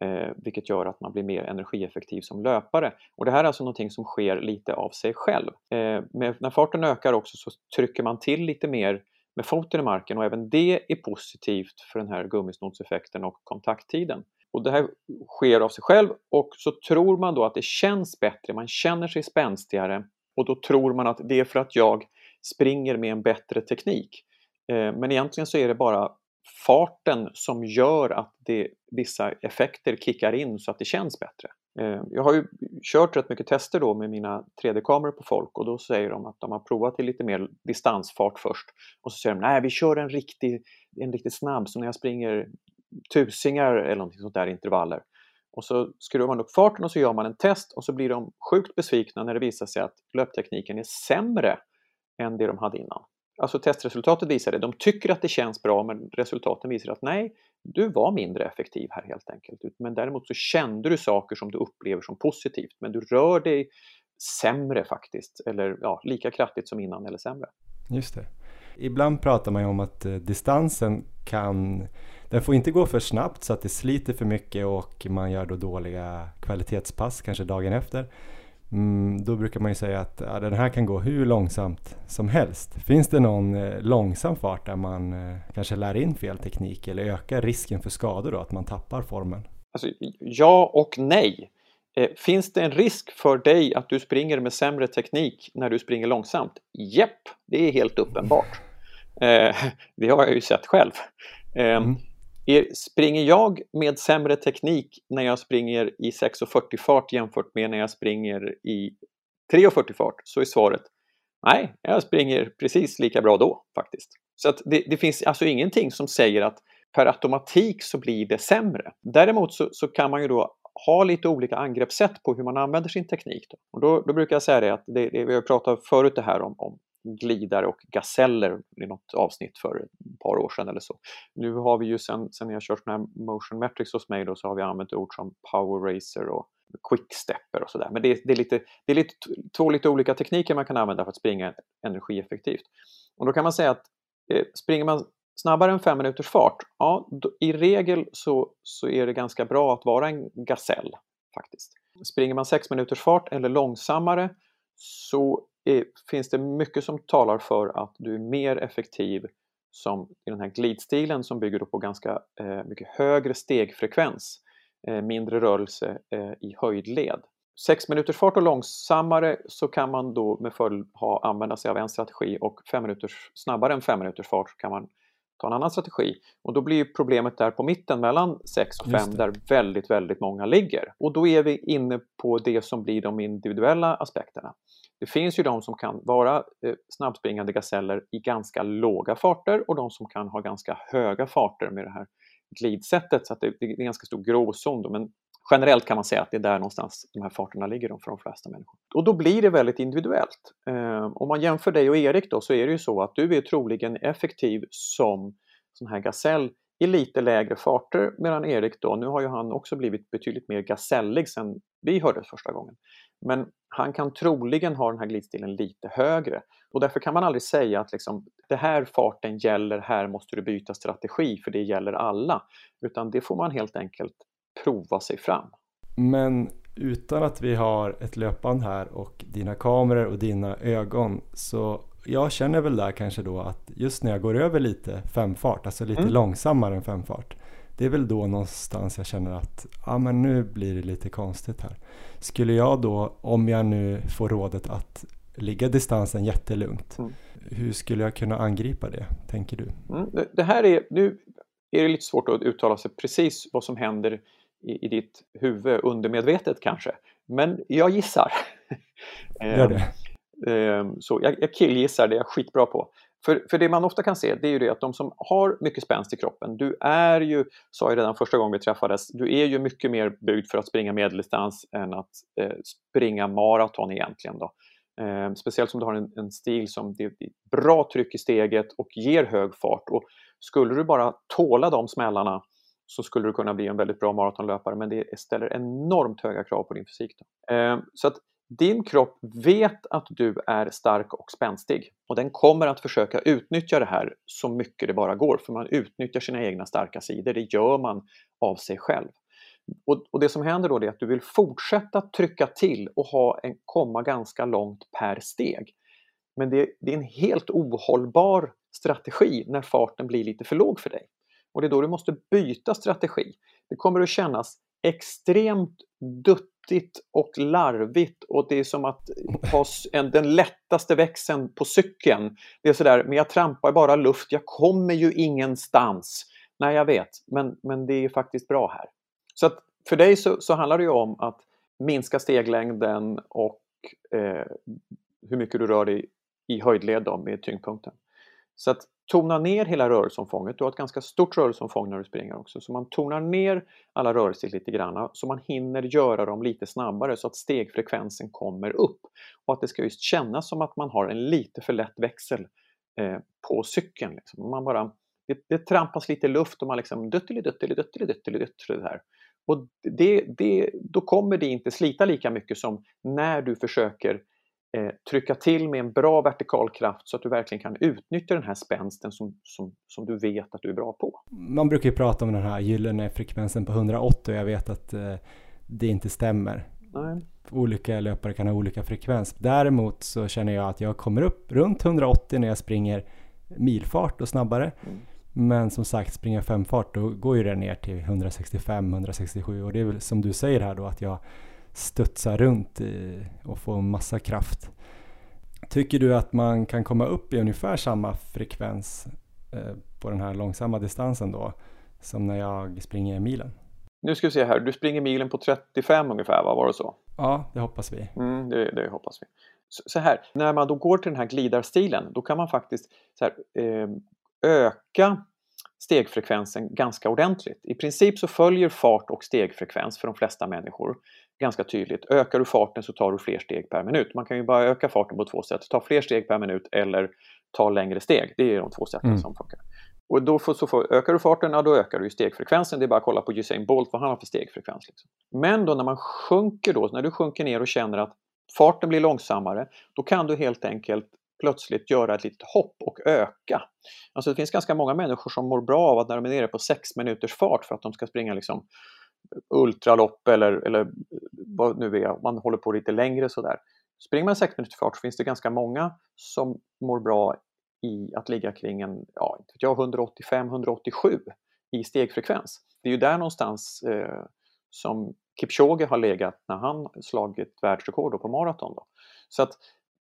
eh, vilket gör att man blir mer energieffektiv som löpare. Och det här är alltså någonting som sker lite av sig själv. Eh, med, när farten ökar också så trycker man till lite mer med foten i marken och även det är positivt för den här gummisnodseffekten och kontakttiden. Och det här sker av sig själv och så tror man då att det känns bättre, man känner sig spänstigare och då tror man att det är för att jag springer med en bättre teknik. Eh, men egentligen så är det bara farten som gör att det, vissa effekter kickar in så att det känns bättre. Eh, jag har ju kört rätt mycket tester då med mina 3D-kameror på folk och då säger de att de har provat till lite mer distansfart först och så säger de nej vi kör en riktigt en riktig snabb som när jag springer tusingar eller någonting sånt där intervaller och så skruvar man upp farten och så gör man en test och så blir de sjukt besvikna när det visar sig att löptekniken är sämre än det de hade innan. Alltså testresultatet visar det. De tycker att det känns bra men resultaten visar att nej, du var mindre effektiv här helt enkelt. Men däremot så kände du saker som du upplever som positivt men du rör dig sämre faktiskt. Eller ja, lika kraftigt som innan eller sämre. Just det. Ibland pratar man ju om att eh, distansen kan den får inte gå för snabbt så att det sliter för mycket och man gör då dåliga kvalitetspass kanske dagen efter. Mm, då brukar man ju säga att ja, den här kan gå hur långsamt som helst. Finns det någon eh, långsam fart där man eh, kanske lär in fel teknik eller ökar risken för skador då, att man tappar formen? Alltså, ja och nej. Eh, finns det en risk för dig att du springer med sämre teknik när du springer långsamt? Jepp, det är helt uppenbart. Eh, [LAUGHS] det har jag ju sett själv. Eh, mm. Är, springer jag med sämre teknik när jag springer i 6.40 fart jämfört med när jag springer i 3.40 fart så är svaret nej, jag springer precis lika bra då faktiskt. Så att det, det, finns alltså ingenting som säger att per automatik så blir det sämre. Däremot så, så kan man ju då ha lite olika angreppssätt på hur man använder sin teknik. Då. Och då, då brukar jag säga det att det, det, vi har pratat förut det här om, om glidare och gaseller i något avsnitt för ett par år sedan eller så. Nu har vi ju sen, sen jag kört sådana här motion metrics hos mig då så har vi använt ord som power racer och quickstepper och sådär. Men det, det, är lite, det är lite, två lite olika tekniker man kan använda för att springa energieffektivt. Och då kan man säga att eh, springer man snabbare än fem minuters fart, ja, då, i regel så, så är det ganska bra att vara en gasell faktiskt. Springer man sex minuters fart eller långsammare så är, finns det mycket som talar för att du är mer effektiv som i den här glidstilen som bygger på ganska eh, mycket högre stegfrekvens, eh, mindre rörelse eh, i höjdled. 6 minuters fart och långsammare så kan man då med fördel ha, använda sig av en strategi och fem minuters, snabbare än 5 minuters fart kan man ta en annan strategi. Och då blir problemet där på mitten mellan 6 och 5 där väldigt, väldigt många ligger. Och då är vi inne på det som blir de individuella aspekterna. Det finns ju de som kan vara eh, snabbspringande gaseller i ganska låga farter och de som kan ha ganska höga farter med det här glidsättet så att det, det är en ganska stor gråzon. Men generellt kan man säga att det är där någonstans de här farterna ligger för de flesta människor. Och då blir det väldigt individuellt. Eh, om man jämför dig och Erik då så är det ju så att du är troligen effektiv som sån här gasell i lite lägre farter medan Erik då, nu har ju han också blivit betydligt mer gasellig sen vi hördes första gången. Men han kan troligen ha den här glidstilen lite högre och därför kan man aldrig säga att liksom, det här farten gäller, här måste du byta strategi för det gäller alla. Utan det får man helt enkelt prova sig fram. Men utan att vi har ett löpband här och dina kameror och dina ögon så jag känner väl där kanske då att just när jag går över lite femfart, alltså lite mm. långsammare än femfart, det är väl då någonstans jag känner att ja men nu blir det lite konstigt här. Skulle jag då, om jag nu får rådet att ligga distansen jättelugnt, mm. hur skulle jag kunna angripa det, tänker du? Mm. Det här är, nu är det lite svårt att uttala sig precis vad som händer i, i ditt huvud undermedvetet kanske. Men jag gissar. [LAUGHS] Gör det. Ehm, så jag, jag killgissar, det är jag skitbra på. För, för det man ofta kan se det är ju det att de som har mycket spänst i kroppen, du är ju, sa jag redan första gången vi träffades, du är ju mycket mer byggd för att springa medeldistans än att eh, springa maraton egentligen. Då. Eh, speciellt som du har en, en stil som det är bra tryck i steget och ger hög fart. Och skulle du bara tåla de smällarna så skulle du kunna bli en väldigt bra maratonlöpare men det ställer enormt höga krav på din fysik. Eh, så att din kropp vet att du är stark och spänstig och den kommer att försöka utnyttja det här så mycket det bara går för man utnyttjar sina egna starka sidor. Det gör man av sig själv. Och, och det som händer då är att du vill fortsätta trycka till och ha en, komma ganska långt per steg. Men det, det är en helt ohållbar strategi när farten blir lite för låg för dig. Och det är då du måste byta strategi. Det kommer att kännas extremt duttigt och larvigt och det är som att ha en, den lättaste växeln på cykeln. Det är sådär, men jag trampar bara luft, jag kommer ju ingenstans. Nej, jag vet, men, men det är faktiskt bra här. Så att för dig så, så handlar det ju om att minska steglängden och eh, hur mycket du rör dig i höjdled då, med tyngdpunkten. Så att tona ner hela rörelseomfånget. Du har ett ganska stort rörelseomfång när du springer också. Så man tonar ner alla rörelser lite grann så man hinner göra dem lite snabbare så att stegfrekvensen kommer upp. Och att det ska just kännas som att man har en lite för lätt växel eh, på cykeln. Liksom. Man bara, det, det trampas lite luft och man liksom dutteli dutteli dutteli dutteli här. Och det, det, då kommer det inte slita lika mycket som när du försöker eh, trycka till med en bra vertikal kraft så att du verkligen kan utnyttja den här spänsten som, som, som du vet att du är bra på. Man brukar ju prata om den här gyllene frekvensen på 180 och jag vet att eh, det inte stämmer. Nej. Olika löpare kan ha olika frekvens. Däremot så känner jag att jag kommer upp runt 180 när jag springer milfart och snabbare. Mm. Men som sagt, springer femfart då går ju det ner till 165-167 och det är väl som du säger här då att jag studsa runt i, och få massa kraft. Tycker du att man kan komma upp i ungefär samma frekvens eh, på den här långsamma distansen då som när jag springer milen? Nu ska vi se här, du springer milen på 35 ungefär, va? var det så? Ja, det hoppas vi. Mm, det, det hoppas vi. Så, så, här, när man då går till den här glidarstilen, då kan man faktiskt så här, eh, öka stegfrekvensen ganska ordentligt. I princip så följer fart och stegfrekvens för de flesta människor ganska tydligt. Ökar du farten så tar du fler steg per minut. Man kan ju bara öka farten på två sätt. Ta fler steg per minut eller ta längre steg. Det är de två sätten mm. som funkar. Och då får, så får, ökar du farten, ja, då ökar du stegfrekvensen. Det är bara att kolla på Usain Bolt vad han har för stegfrekvens. Liksom. Men då när man sjunker då, när du sjunker ner och känner att farten blir långsammare, då kan du helt enkelt plötsligt göra ett litet hopp och öka. Alltså det finns ganska många människor som mår bra av att när de är nere på 6 minuters fart för att de ska springa liksom ultralopp eller, eller vad nu är, man håller på lite längre sådär. Springer man 6 minuters fart så finns det ganska många som mår bra i att ligga kring en, ja, 185-187 i stegfrekvens. Det är ju där någonstans eh, som Kipchoge har legat när han slagit världsrekord på maraton. Då. Så att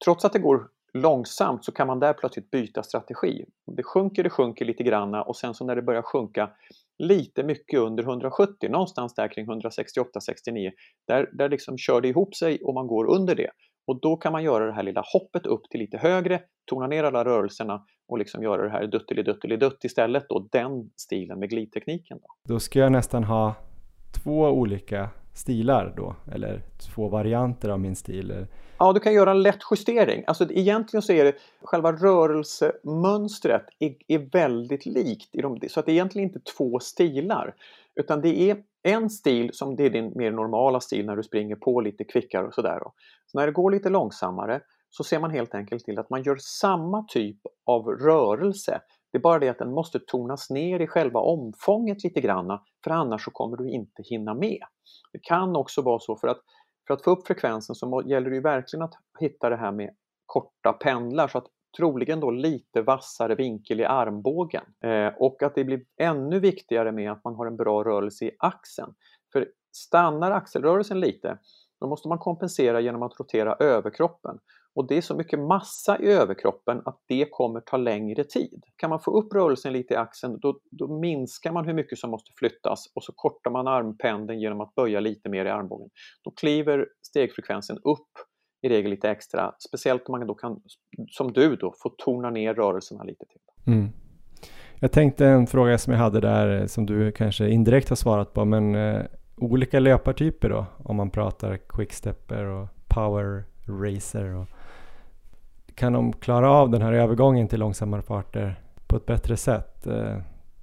trots att det går långsamt så kan man där plötsligt byta strategi. Det sjunker, det sjunker lite granna och sen så när det börjar sjunka lite mycket under 170, någonstans där kring 168-69, där, där liksom kör det ihop sig och man går under det. Och då kan man göra det här lilla hoppet upp till lite högre, tona ner alla rörelserna och liksom göra det här dutteliduttelidutt istället då, den stilen med glidtekniken. Då. då ska jag nästan ha två olika stilar då, eller två varianter av min stil? Ja, du kan göra en lätt justering. Alltså egentligen så är det själva rörelsemönstret är, är väldigt likt, i de, så att det är egentligen inte två stilar. Utan det är en stil som det är din mer normala stil när du springer på lite kvickare och sådär. Så när det går lite långsammare så ser man helt enkelt till att man gör samma typ av rörelse. Det är bara det att den måste tonas ner i själva omfånget lite granna för annars så kommer du inte hinna med. Det kan också vara så för att för att få upp frekvensen så gäller det ju verkligen att hitta det här med korta pendlar så att troligen då lite vassare vinkel i armbågen eh, och att det blir ännu viktigare med att man har en bra rörelse i axeln. För stannar axelrörelsen lite då måste man kompensera genom att rotera överkroppen och det är så mycket massa i överkroppen att det kommer ta längre tid. Kan man få upp rörelsen lite i axeln då, då minskar man hur mycket som måste flyttas och så kortar man armpendeln genom att böja lite mer i armbågen. Då kliver stegfrekvensen upp i regel lite extra, speciellt om man då kan, som du då, få tona ner rörelserna lite till. Mm. Jag tänkte en fråga som jag hade där eh, som du kanske indirekt har svarat på, men eh, olika löpartyper då, om man pratar quickstepper och power racer och kan de klara av den här övergången till långsammare farter på ett bättre sätt? Eh,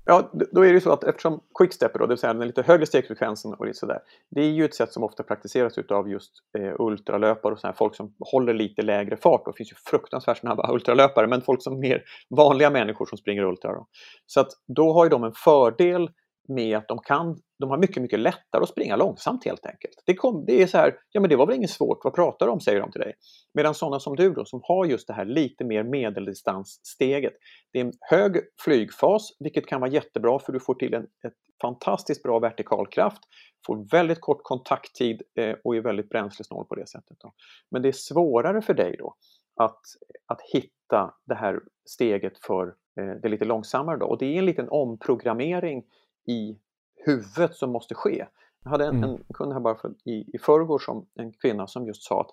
ja, då är det ju så att eftersom quickstepper, då, det vill säga den lite högre stegfrekvensen och lite sådär, det är ju ett sätt som ofta praktiseras av just eh, ultralöpare och sådär, folk som håller lite lägre fart. Det finns ju fruktansvärt snabba [LAUGHS] ultralöpare, men folk som mer vanliga människor som springer ultra. Då. Så att då har ju de en fördel med att de kan, de har mycket, mycket lättare att springa långsamt helt enkelt. Det, kom, det är så här, ja men det var väl inget svårt, vad pratar du om, säger de till dig. Medan sådana som du då, som har just det här lite mer medeldistanssteget. Det är en hög flygfas, vilket kan vara jättebra för du får till en ett fantastiskt bra vertikalkraft, får väldigt kort kontakttid eh, och är väldigt bränslesnål på det sättet. Då. Men det är svårare för dig då att, att hitta det här steget för eh, det lite långsammare då. Och det är en liten omprogrammering i huvudet som måste ske. Jag hade en, mm. en kund här bara för, i, i förrgår som en kvinna som just sa att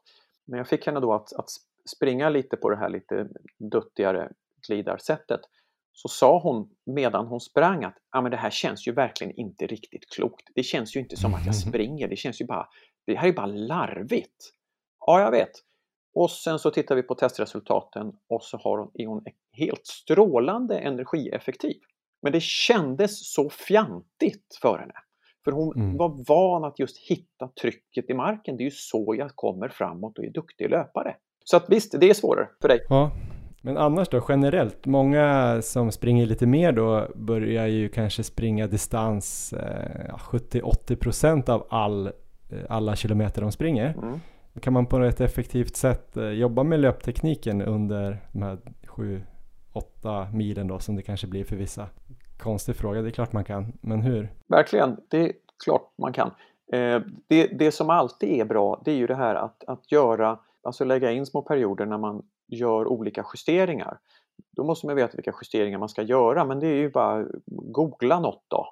när jag fick henne då att, att springa lite på det här lite duttigare glidarsättet så sa hon medan hon sprang att ah, men det här känns ju verkligen inte riktigt klokt. Det känns ju inte som att jag springer, det känns ju bara, det här är bara larvigt. Ja, jag vet. Och sen så tittar vi på testresultaten och så har hon, är hon helt strålande energieffektiv. Men det kändes så fjantigt för henne. För hon mm. var van att just hitta trycket i marken. Det är ju så jag kommer framåt och är duktig löpare. Så att visst, det är svårare för dig. Ja, men annars då generellt, många som springer lite mer då börjar ju kanske springa distans eh, 70-80% av all, eh, alla kilometer de springer. Mm. Kan man på ett effektivt sätt eh, jobba med löptekniken under de här sju åtta milen då som det kanske blir för vissa? Konstig fråga, det är klart man kan, men hur? Verkligen, det är klart man kan. Eh, det, det som alltid är bra, det är ju det här att, att göra, alltså lägga in små perioder när man gör olika justeringar. Då måste man veta vilka justeringar man ska göra, men det är ju bara googla något då.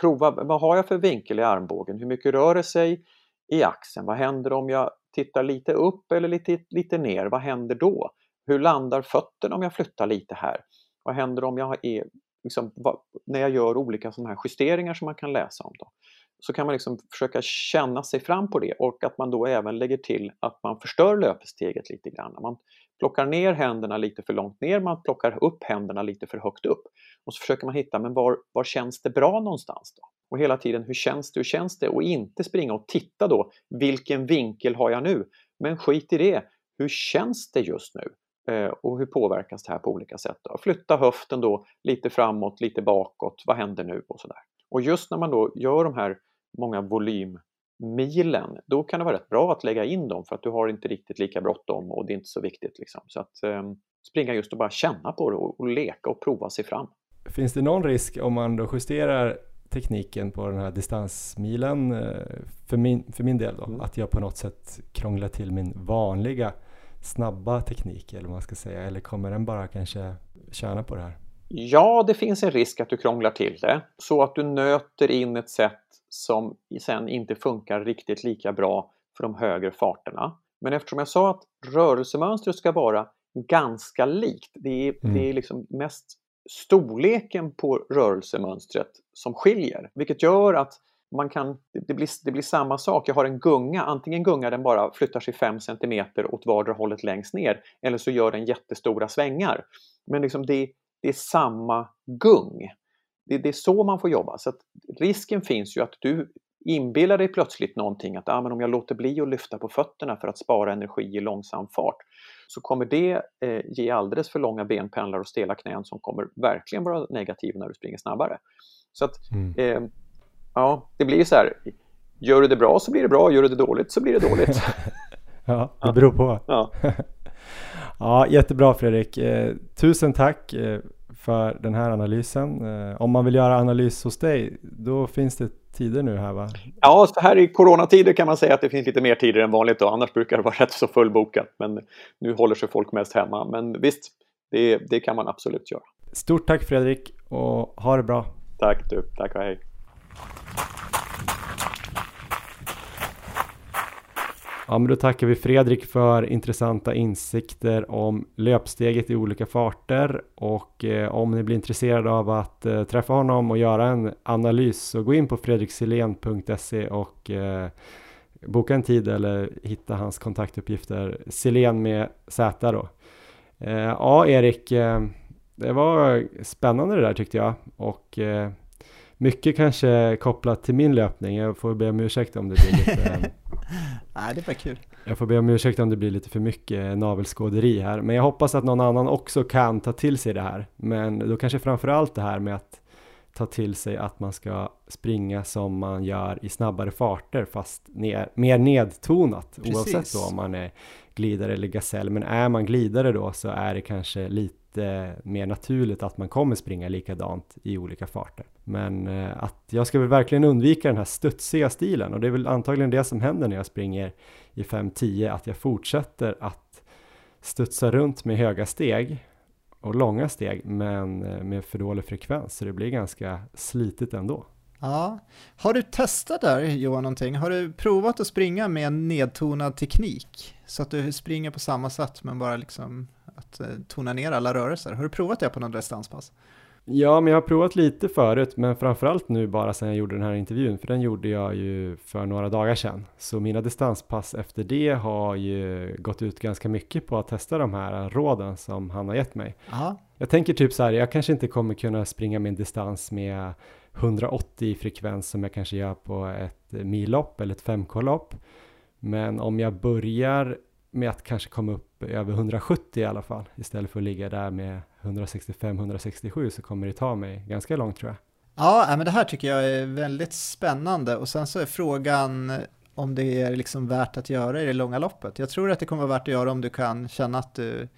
Prova, vad har jag för vinkel i armbågen? Hur mycket rör det sig i axeln? Vad händer om jag tittar lite upp eller lite, lite ner? Vad händer då? Hur landar fötterna om jag flyttar lite här? Vad händer om jag är, liksom, vad, när jag gör olika sådana här justeringar som man kan läsa om? Då? Så kan man liksom försöka känna sig fram på det och att man då även lägger till att man förstör löpsteget lite grann. Man plockar ner händerna lite för långt ner, man plockar upp händerna lite för högt upp. Och så försöker man hitta, men var, var känns det bra någonstans då? Och hela tiden, hur känns det, hur känns det? Och inte springa och titta då, vilken vinkel har jag nu? Men skit i det, hur känns det just nu? Eh, och hur påverkas det här på olika sätt? Då? Flytta höften då lite framåt, lite bakåt, vad händer nu? Och, sådär. och just när man då gör de här många volymmilen, då kan det vara rätt bra att lägga in dem för att du har inte riktigt lika bråttom och det är inte så viktigt. Liksom. Så att eh, springa just och bara känna på det och, och leka och prova sig fram. Finns det någon risk om man då justerar tekniken på den här distansmilen eh, för min, för min del då. Mm. Att jag på något sätt krånglar till min vanliga snabba teknik eller vad man ska säga. Eller kommer den bara kanske tjäna på det här? Ja, det finns en risk att du krånglar till det så att du nöter in ett sätt som sen inte funkar riktigt lika bra för de högre farterna. Men eftersom jag sa att rörelsemönstret ska vara ganska likt, det är, mm. det är liksom mest storleken på rörelsemönstret som skiljer, vilket gör att man kan, det, blir, det blir samma sak. Jag har en gunga, antingen gunga den bara flyttar sig 5 cm åt vardera hållet längst ner eller så gör den jättestora svängar. Men liksom det, det är samma gung. Det, det, är så man får jobba. Så risken finns ju att du inbillar dig plötsligt någonting att ah, men om jag låter bli att lyfta på fötterna för att spara energi i långsam fart så kommer det eh, ge alldeles för långa benpendlar och stela knän som kommer verkligen vara negativa när du springer snabbare. Så att mm. eh, ja, det blir så här. Gör du det bra så blir det bra, gör du det dåligt så blir det dåligt. [LAUGHS] ja, det beror på. Ja, [LAUGHS] ja jättebra Fredrik. Eh, tusen tack eh, för den här analysen. Eh, om man vill göra analys hos dig, då finns det tider nu här va? Ja, så här i coronatider kan man säga att det finns lite mer tider än vanligt då. Annars brukar det vara [LAUGHS] rätt så fullbokat. Men nu håller sig folk mest hemma. Men visst, det, det kan man absolut göra. Stort tack Fredrik och ha det bra. Tack du, tack och hej. Ja, men då tackar vi Fredrik för intressanta insikter om löpsteget i olika farter och eh, om ni blir intresserade av att eh, träffa honom och göra en analys så gå in på Fredrikselen.se och eh, boka en tid eller hitta hans kontaktuppgifter. Silen med Z då. Eh, ja, Erik, eh, det var spännande det där tyckte jag och eh, mycket kanske kopplat till min löpning. Jag får be om ursäkt om det blir lite [LAUGHS] Nej, det var kul. Jag får be om ursäkt om det blir lite för mycket navelskåderi här. Men jag hoppas att någon annan också kan ta till sig det här. Men då kanske framförallt det här med att ta till sig att man ska springa som man gör i snabbare farter fast ner, mer nedtonat Precis. oavsett då om man är glidare eller gasell. Men är man glidare då så är det kanske lite mer naturligt att man kommer springa likadant i olika farter. Men eh, att jag ska väl verkligen undvika den här studsiga stilen och det är väl antagligen det som händer när jag springer i 5-10 att jag fortsätter att studsa runt med höga steg och långa steg men eh, med för dålig frekvens så det blir ganska slitigt ändå. Ja, har du testat där Johan någonting? Har du provat att springa med en nedtonad teknik? Så att du springer på samma sätt men bara liksom att eh, tona ner alla rörelser. Har du provat det på någon distanspass? Ja, men jag har provat lite förut, men framförallt nu bara sedan jag gjorde den här intervjun, för den gjorde jag ju för några dagar sedan. Så mina distanspass efter det har ju gått ut ganska mycket på att testa de här råden som han har gett mig. Aha. Jag tänker typ så här, jag kanske inte kommer kunna springa min distans med 180 i frekvens som jag kanske gör på ett millopp eller ett 5K-lopp. Men om jag börjar med att kanske komma upp över 170 i alla fall istället för att ligga där med 165-167 så kommer det ta mig ganska långt tror jag. Ja, men det här tycker jag är väldigt spännande och sen så är frågan om det är liksom värt att göra i det långa loppet. Jag tror att det kommer vara värt att göra om du kan känna att du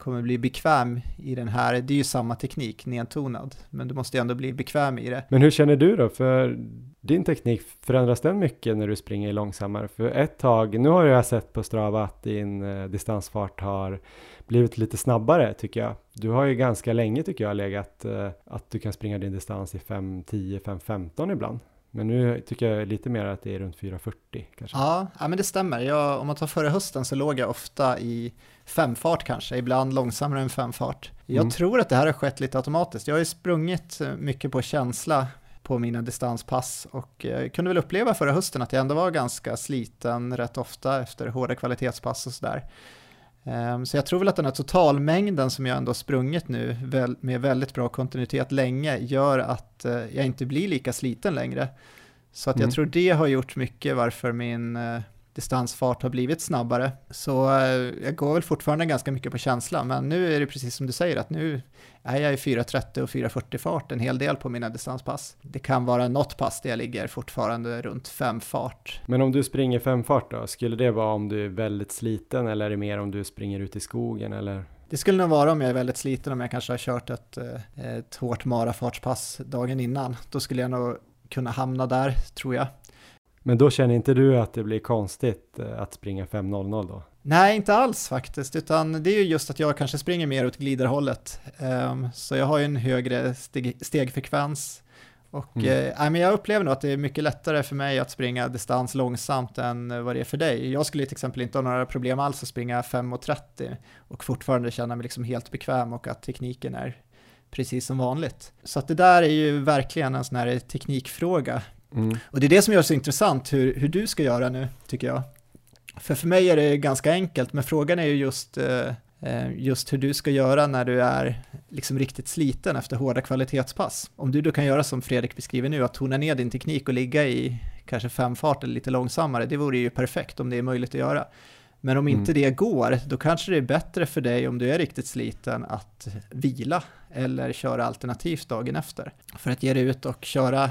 kommer bli bekväm i den här, det är ju samma teknik, nedtonad, men du måste ju ändå bli bekväm i det. Men hur känner du då? För din teknik, förändras den mycket när du springer långsammare? För ett tag, nu har jag sett på Strava att din eh, distansfart har blivit lite snabbare tycker jag. Du har ju ganska länge tycker jag legat eh, att du kan springa din distans i 5.10, 5.15 ibland. Men nu tycker jag lite mer att det är runt 4.40 kanske. Ja, ja men det stämmer. Jag, om man tar förra hösten så låg jag ofta i femfart kanske, ibland långsammare än femfart. Jag mm. tror att det här har skett lite automatiskt. Jag har ju sprungit mycket på känsla på mina distanspass och jag eh, kunde väl uppleva förra hösten att jag ändå var ganska sliten rätt ofta efter hårda kvalitetspass och sådär. Ehm, så jag tror väl att den här totalmängden som jag ändå sprungit nu med väldigt bra kontinuitet länge gör att eh, jag inte blir lika sliten längre. Så att jag mm. tror det har gjort mycket varför min eh, distansfart har blivit snabbare. Så eh, jag går väl fortfarande ganska mycket på känsla, men nu är det precis som du säger att nu är jag i 4.30 och 4.40 fart en hel del på mina distanspass. Det kan vara något pass där jag ligger fortfarande runt 5 fart. Men om du springer 5 fart då, skulle det vara om du är väldigt sliten eller är det mer om du springer ut i skogen eller? Det skulle nog vara om jag är väldigt sliten, om jag kanske har kört ett, eh, ett hårt marafartspass dagen innan. Då skulle jag nog kunna hamna där, tror jag. Men då känner inte du att det blir konstigt eh, att springa 5.00 då? Nej, inte alls faktiskt, utan det är ju just att jag kanske springer mer åt gliderhållet. Um, så jag har ju en högre steg, stegfrekvens och mm. eh, men jag upplever nog att det är mycket lättare för mig att springa distans långsamt än vad det är för dig. Jag skulle till exempel inte ha några problem alls att springa 5.30 och fortfarande känna mig liksom helt bekväm och att tekniken är precis som vanligt. Så att det där är ju verkligen en sån här teknikfråga. Mm. Och det är det som gör det så intressant hur, hur du ska göra nu, tycker jag. För för mig är det ganska enkelt, men frågan är ju just eh, Eh, just hur du ska göra när du är liksom riktigt sliten efter hårda kvalitetspass. Om du då kan göra som Fredrik beskriver nu, att tona ner din teknik och ligga i kanske fem fart eller lite långsammare, det vore ju perfekt om det är möjligt att göra. Men om inte mm. det går, då kanske det är bättre för dig om du är riktigt sliten att vila eller köra alternativt dagen efter. För att ge dig ut och köra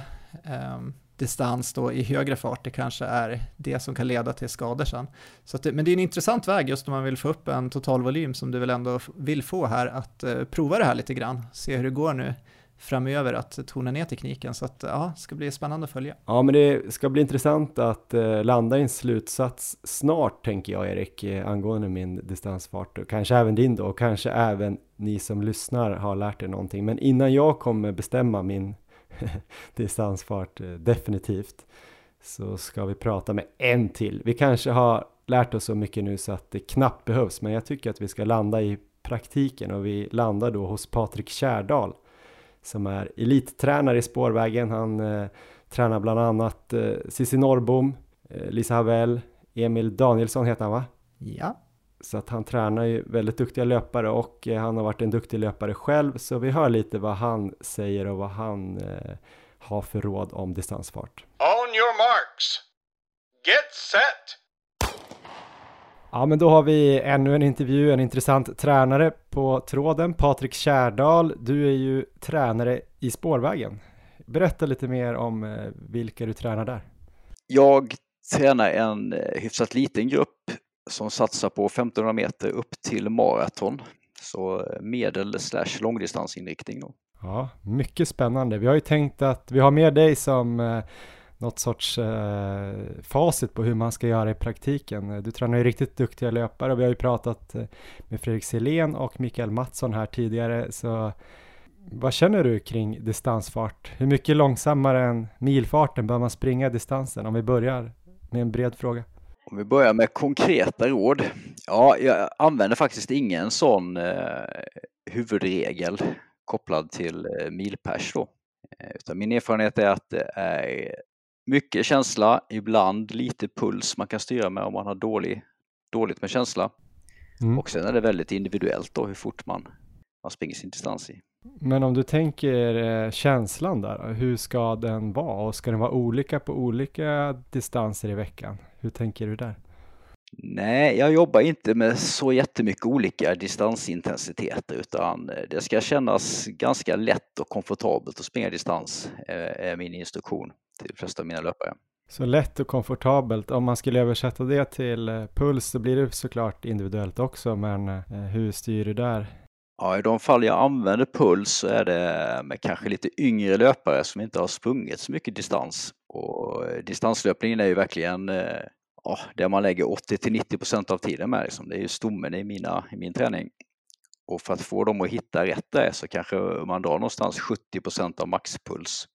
um, distans då i högre fart, det kanske är det som kan leda till skador sen. Så det, men det är en intressant väg just om man vill få upp en totalvolym som du väl ändå vill få här, att eh, prova det här lite grann, se hur det går nu framöver att tona ner tekniken. Så att ja, det ska bli spännande att följa. Ja, men det ska bli intressant att eh, landa i en slutsats snart, tänker jag Erik, eh, angående min distansfart. Och kanske även din då, och kanske även ni som lyssnar har lärt er någonting. Men innan jag kommer bestämma min [LAUGHS] distansfart, eh, definitivt. Så ska vi prata med en till. Vi kanske har lärt oss så mycket nu så att det knappt behövs, men jag tycker att vi ska landa i praktiken och vi landar då hos Patrik Kärdal som är elittränare i spårvägen. Han eh, tränar bland annat eh, Cissi Norrbom, eh, Lisa Havell, Emil Danielsson heter han va? Ja. Så att han tränar ju väldigt duktiga löpare och eh, han har varit en duktig löpare själv. Så vi hör lite vad han säger och vad han eh, har för råd om distansfart. On your marks. Get set. Ja, men då har vi ännu en intervju, en intressant tränare på tråden, Patrik Kärdal. Du är ju tränare i Spårvägen. Berätta lite mer om eh, vilka du tränar där. Jag tränar en eh, hyfsat liten grupp som satsar på 1500 meter upp till maraton. Så eh, medel slash långdistansinriktning. Då. Ja, mycket spännande. Vi har ju tänkt att vi har med dig som eh, något sorts eh, facit på hur man ska göra i praktiken. Du tränar ju riktigt duktiga löpare och vi har ju pratat eh, med Fredrik Selén och Mikael Mattsson här tidigare. Så vad känner du kring distansfart? Hur mycket långsammare än milfarten bör man springa distansen? Om vi börjar med en bred fråga. Om vi börjar med konkreta råd. Ja, jag använder faktiskt ingen sån eh, huvudregel kopplad till eh, milpers då. Eh, utan min erfarenhet är att det är mycket känsla, ibland lite puls man kan styra med om man har dålig, dåligt med känsla. Mm. Och sen är det väldigt individuellt då hur fort man, man springer sin distans i. Men om du tänker eh, känslan där, hur ska den vara? Och ska den vara olika på olika distanser i veckan? Hur tänker du där? Nej, jag jobbar inte med så jättemycket olika distansintensiteter utan eh, det ska kännas ganska lätt och komfortabelt att springa distans är min instruktion till de flesta av mina löpare. Så lätt och komfortabelt, om man skulle översätta det till eh, puls så blir det såklart individuellt också, men hur styr du där? Ja, i de fall jag använder puls så är det med kanske lite yngre löpare som inte har sprungit så mycket distans. Och eh, distanslöpningen är ju verkligen eh, ja, det man lägger 80 till 90 procent av tiden med. Liksom. Det är ju stommen i, mina, i min träning. Och för att få dem att hitta rätt där så kanske man drar någonstans 70 procent av maxpuls.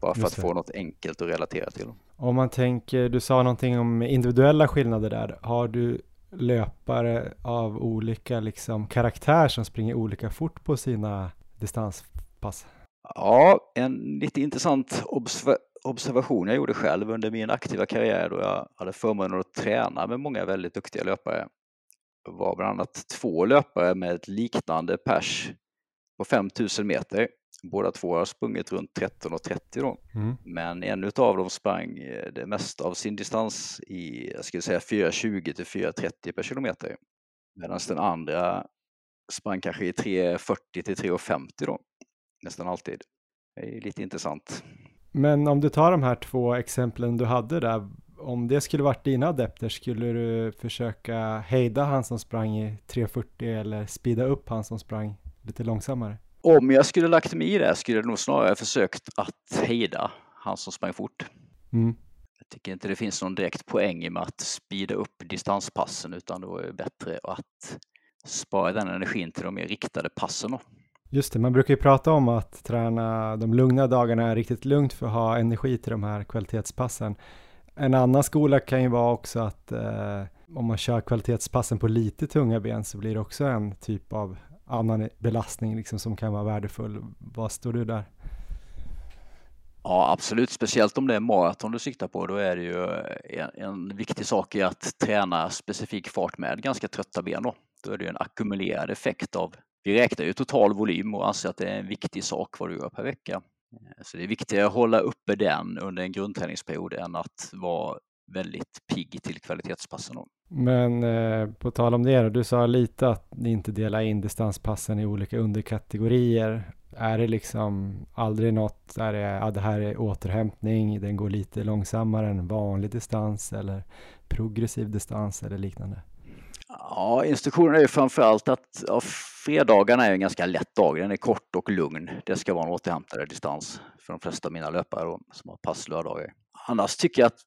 Bara för att få något enkelt att relatera till. Om man tänker, du sa någonting om individuella skillnader där. Har du löpare av olika liksom, karaktär som springer olika fort på sina distanspass? Ja, en lite intressant observ observation jag gjorde själv under min aktiva karriär då jag hade förmånen att träna med många väldigt duktiga löpare var bland annat två löpare med ett liknande pers på 5000 meter Båda två har sprungit runt 13.30 då. Mm. Men en av dem sprang eh, det mesta av sin distans i, jag skulle säga 4.20 till 4.30 per kilometer. Medan den andra sprang kanske i 3.40 till 3.50 då. Nästan alltid. Det är lite intressant. Men om du tar de här två exemplen du hade där, Om det skulle varit dina adepter, skulle du försöka hejda han som sprang i 3.40 eller speeda upp han som sprang lite långsammare? Om jag skulle lagt mig i det skulle jag nog snarare försökt att hejda han som sprang fort. Mm. Jag tycker inte det finns någon direkt poäng med att speeda upp distanspassen utan då är det bättre att spara den energin till de mer riktade passen. Då. Just det, man brukar ju prata om att träna de lugna dagarna riktigt lugnt för att ha energi till de här kvalitetspassen. En annan skola kan ju vara också att eh, om man kör kvalitetspassen på lite tunga ben så blir det också en typ av annan belastning liksom som kan vara värdefull. Vad står du där? Ja, absolut. Speciellt om det är maraton du siktar på. Då är det ju eh, en, en viktig sak i att träna specifik fart med ganska trötta ben. Då, då är det en ackumulerad effekt av vi räknar ju total volym och anser att det är en viktig sak vad du gör per vecka. Eh, så det är viktigare att hålla uppe den under en grundträningsperiod än att vara väldigt pigg till kvalitetspassen. Men eh, på tal om det, du sa lite att ni inte delar in distanspassen i olika underkategorier. Är det liksom aldrig något där det, ja, det här är återhämtning, den går lite långsammare än vanlig distans eller progressiv distans eller liknande? Ja, instruktionen är ju framförallt att ja, fredagarna är en ganska lätt dag. Den är kort och lugn. Det ska vara en återhämtare distans för de flesta av mina löpare då, som har pass lördagar. Annars tycker jag att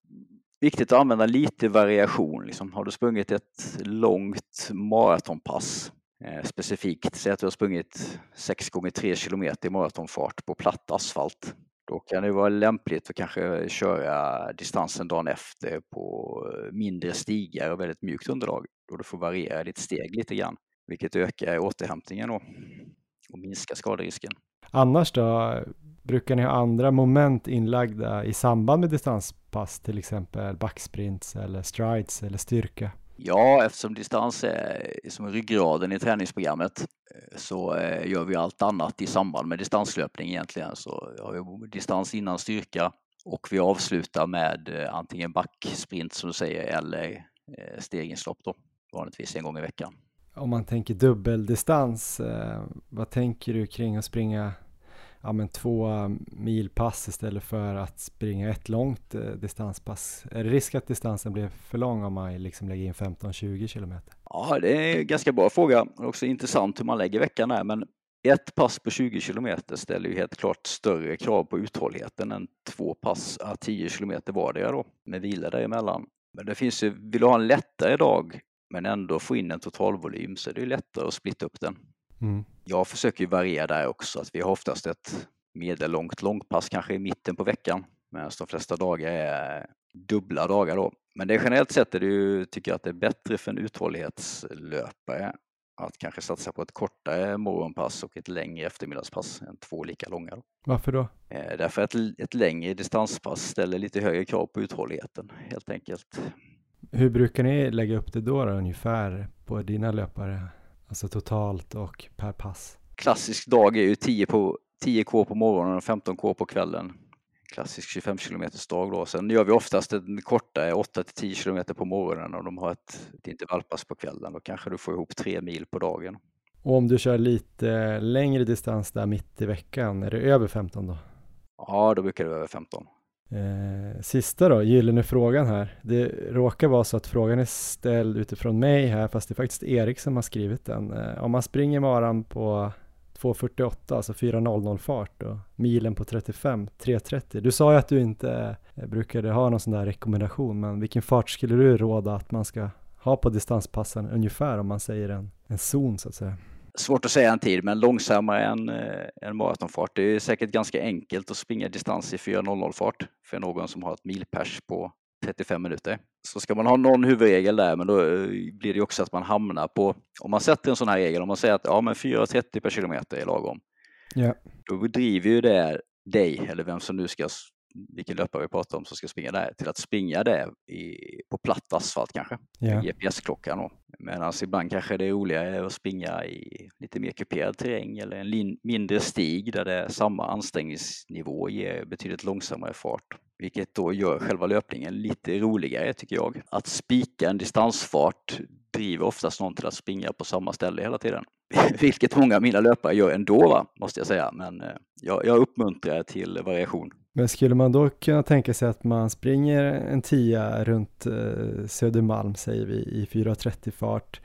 viktigt att använda lite variation. Liksom, har du sprungit ett långt maratonpass eh, specifikt, säg att du har sprungit 6 gånger 3 kilometer i maratonfart på platt asfalt. Då kan det vara lämpligt att kanske köra distansen dagen efter på eh, mindre stigar och väldigt mjukt underlag då du får variera ditt steg lite grann, vilket ökar återhämtningen då och minskar skaderisken. Annars då, brukar ni ha andra moment inlagda i samband med distanspass, till exempel backsprints eller strides eller styrka? Ja, eftersom distans är som ryggraden i träningsprogrammet eh, så eh, gör vi allt annat i samband med distanslöpning egentligen. Så har vi distans innan styrka och vi avslutar med eh, antingen backsprint som du säger eller stegringslopp då, vanligtvis en gång i veckan. Om man tänker dubbeldistans, vad tänker du kring att springa ja, men två milpass istället för att springa ett långt eh, distanspass? Är det risk att distansen blir för lång om man liksom lägger in 15-20 kilometer? Ja, det är en ganska bra fråga. Det är också intressant hur man lägger veckan där, men ett pass på 20 kilometer ställer ju helt klart större krav på uthålligheten än två pass à 10 kilometer vardera då, med vila däremellan. Men det finns ju, vill du ha en lättare dag men ändå få in en totalvolym så är det ju lättare att splitta upp den. Mm. Jag försöker ju variera där också, att vi har oftast ett medellångt långpass kanske i mitten på veckan medan de flesta dagar är dubbla dagar då. Men det generellt sett är det ju, tycker jag att det är bättre för en uthållighetslöpare att kanske satsa på ett kortare morgonpass och ett längre eftermiddagspass än två lika långa. Då. Varför då? Eh, därför att ett längre distanspass ställer lite högre krav på uthålligheten helt enkelt. Hur brukar ni lägga upp det då, då ungefär på dina löpare? Alltså totalt och per pass? Klassisk dag är ju 10, på, 10K på morgonen och 15K på kvällen. Klassisk 25 km dag då. Sen gör vi oftast en kortare 8 till 10 km på morgonen och de har ett, ett intervallpass på kvällen. Då kanske du får ihop tre mil på dagen. Och om du kör lite längre distans där mitt i veckan, är det över 15 då? Ja, då brukar det vara över 15. Eh, sista då, gyllene frågan här. Det råkar vara så att frågan är ställd utifrån mig här, fast det är faktiskt Erik som har skrivit den. Eh, om man springer maran på 2.48, alltså 4.00 fart och milen på 35, 3.30. Du sa ju att du inte eh, brukade ha någon sån där rekommendation, men vilken fart skulle du råda att man ska ha på distanspassen ungefär om man säger en, en zon så att säga? Svårt att säga en tid, men långsammare än eh, en maratonfart. Det är säkert ganska enkelt att springa distans i 4.00-fart för någon som har ett milpers på 35 minuter. Så ska man ha någon huvudregel där, men då eh, blir det också att man hamnar på, om man sätter en sån här regel, om man säger att ja, men 4.30 per kilometer är lagom. Ja. Då driver ju det dig, eller vem som nu ska, vilken löpare vi pratar om som ska springa där, till att springa det i, på platt asfalt kanske. Ja. GPS-klockan. Medan ibland kanske det är roligare att springa i lite mer kuperad terräng eller en mindre stig där det är samma ansträngningsnivå ger betydligt långsammare fart. Vilket då gör själva löpningen lite roligare tycker jag. Att spika en distansfart driver oftast någon till att springa på samma ställe hela tiden. [LAUGHS] Vilket många av mina löpare gör ändå, va? måste jag säga. Men eh, jag, jag uppmuntrar till variation. Men skulle man då kunna tänka sig att man springer en tia runt eh, Södermalm säger vi i 4.30 fart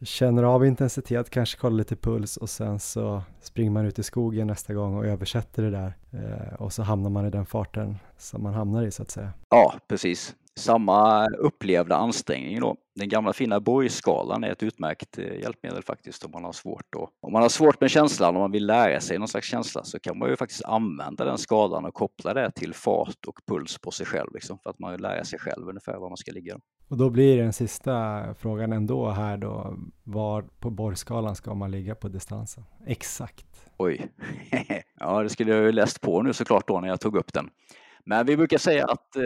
känner av intensitet, kanske kollar lite puls och sen så springer man ut i skogen nästa gång och översätter det där eh, och så hamnar man i den farten som man hamnar i så att säga. Ja, precis. Samma upplevda ansträngning då. Den gamla fina Borgskalan är ett utmärkt eh, hjälpmedel faktiskt om man har svårt då. Om man har svårt med känslan, om man vill lära sig någon slags känsla så kan man ju faktiskt använda den skalan och koppla det till fart och puls på sig själv liksom, för att man vill lära sig själv ungefär var man ska ligga. Och då blir den sista frågan ändå här då, var på borgskalan ska man ligga på distansen? Exakt. Oj, [LAUGHS] ja det skulle jag ju läst på nu såklart då när jag tog upp den. Men vi brukar säga att eh,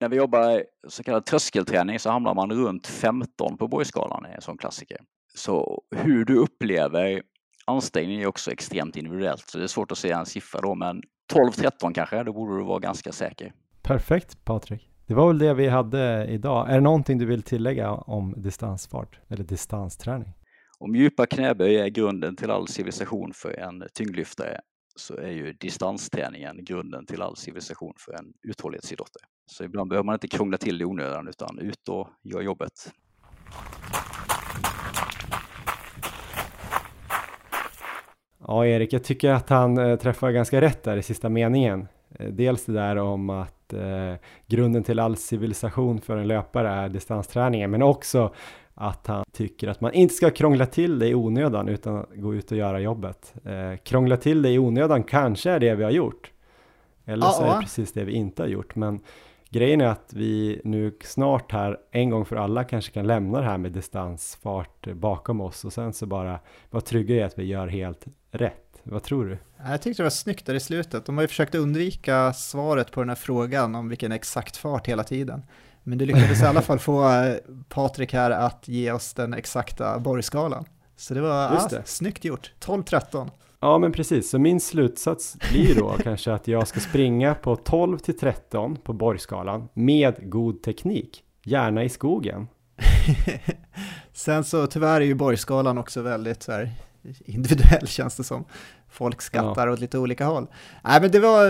när vi jobbar så kallad tröskelträning så hamnar man runt 15 på borgskalan, är en sån klassiker. Så hur du upplever ansträngning är också extremt individuellt, så det är svårt att säga en siffra då, men 12-13 kanske, då borde du vara ganska säker. Perfekt Patrik. Det var väl det vi hade idag. Är det någonting du vill tillägga om distansfart eller distansträning? Om djupa knäböj är grunden till all civilisation för en tyngdlyftare så är ju distansträningen grunden till all civilisation för en uthållighetsidrottare. Så ibland behöver man inte krångla till det i onödan utan ut och gör jobbet. Ja, Erik, jag tycker att han eh, träffar ganska rätt där i sista meningen. Eh, dels det där om att eh, grunden till all civilisation för en löpare är distansträningen, men också att han tycker att man inte ska krångla till det i onödan utan gå ut och göra jobbet. Eh, krångla till det i onödan kanske är det vi har gjort. Eller så är det precis det vi inte har gjort. Men grejen är att vi nu snart här en gång för alla kanske kan lämna det här med distansfart bakom oss och sen så bara vara trygga i att vi gör helt rätt. Vad tror du? Jag tyckte det var snyggt där i slutet. De har ju försökt undvika svaret på den här frågan om vilken exakt fart hela tiden. Men du lyckades i alla [LAUGHS] fall få eh, Patrik här att ge oss den exakta borgskalan. Så det var ja, det. snyggt gjort. 12-13. Ja, men precis. Så min slutsats blir då [LAUGHS] kanske att jag ska springa på 12 till 13 på borgskalan med god teknik. Gärna i skogen. [LAUGHS] Sen så tyvärr är ju borgskalan också väldigt så här individuell känns det som. Folk skattar ja. åt lite olika håll. Nej, men det var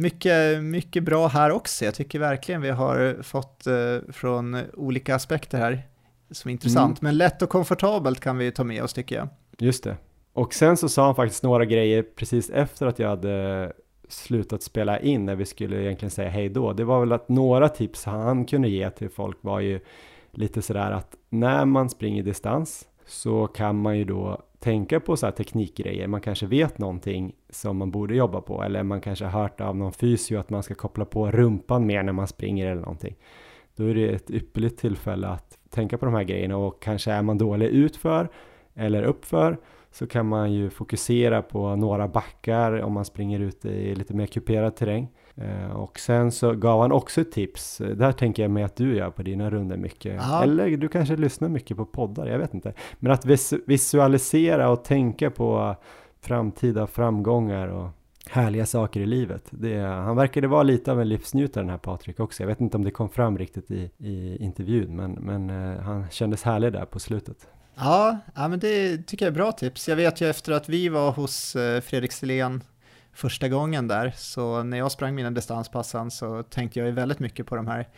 mycket, mycket bra här också. Jag tycker verkligen vi har fått eh, från olika aspekter här som är intressant. Mm. Men lätt och komfortabelt kan vi ta med oss tycker jag. Just det. Och sen så sa han faktiskt några grejer precis efter att jag hade slutat spela in när vi skulle egentligen säga hej då. Det var väl att några tips han kunde ge till folk var ju lite sådär att när man springer distans så kan man ju då tänka på så här teknikgrejer. Man kanske vet någonting som man borde jobba på eller man kanske har hört av någon fysio att man ska koppla på rumpan mer när man springer eller någonting. Då är det ett ypperligt tillfälle att tänka på de här grejerna och kanske är man dålig utför eller uppför så kan man ju fokusera på några backar om man springer ute i lite mer kuperad terräng. Eh, och sen så gav han också ett tips, där tänker jag mig att du gör på dina runder mycket. Aha. Eller du kanske lyssnar mycket på poddar, jag vet inte. Men att visualisera och tänka på framtida framgångar och härliga saker i livet. Det, han verkade vara lite av en livsnjutare den här Patrik också. Jag vet inte om det kom fram riktigt i, i intervjun, men, men uh, han kändes härlig där på slutet. Ja, ja, men det tycker jag är bra tips. Jag vet ju efter att vi var hos Fredrik Selén första gången där. Så när jag sprang mina distanspassan så tänkte jag ju väldigt mycket på de här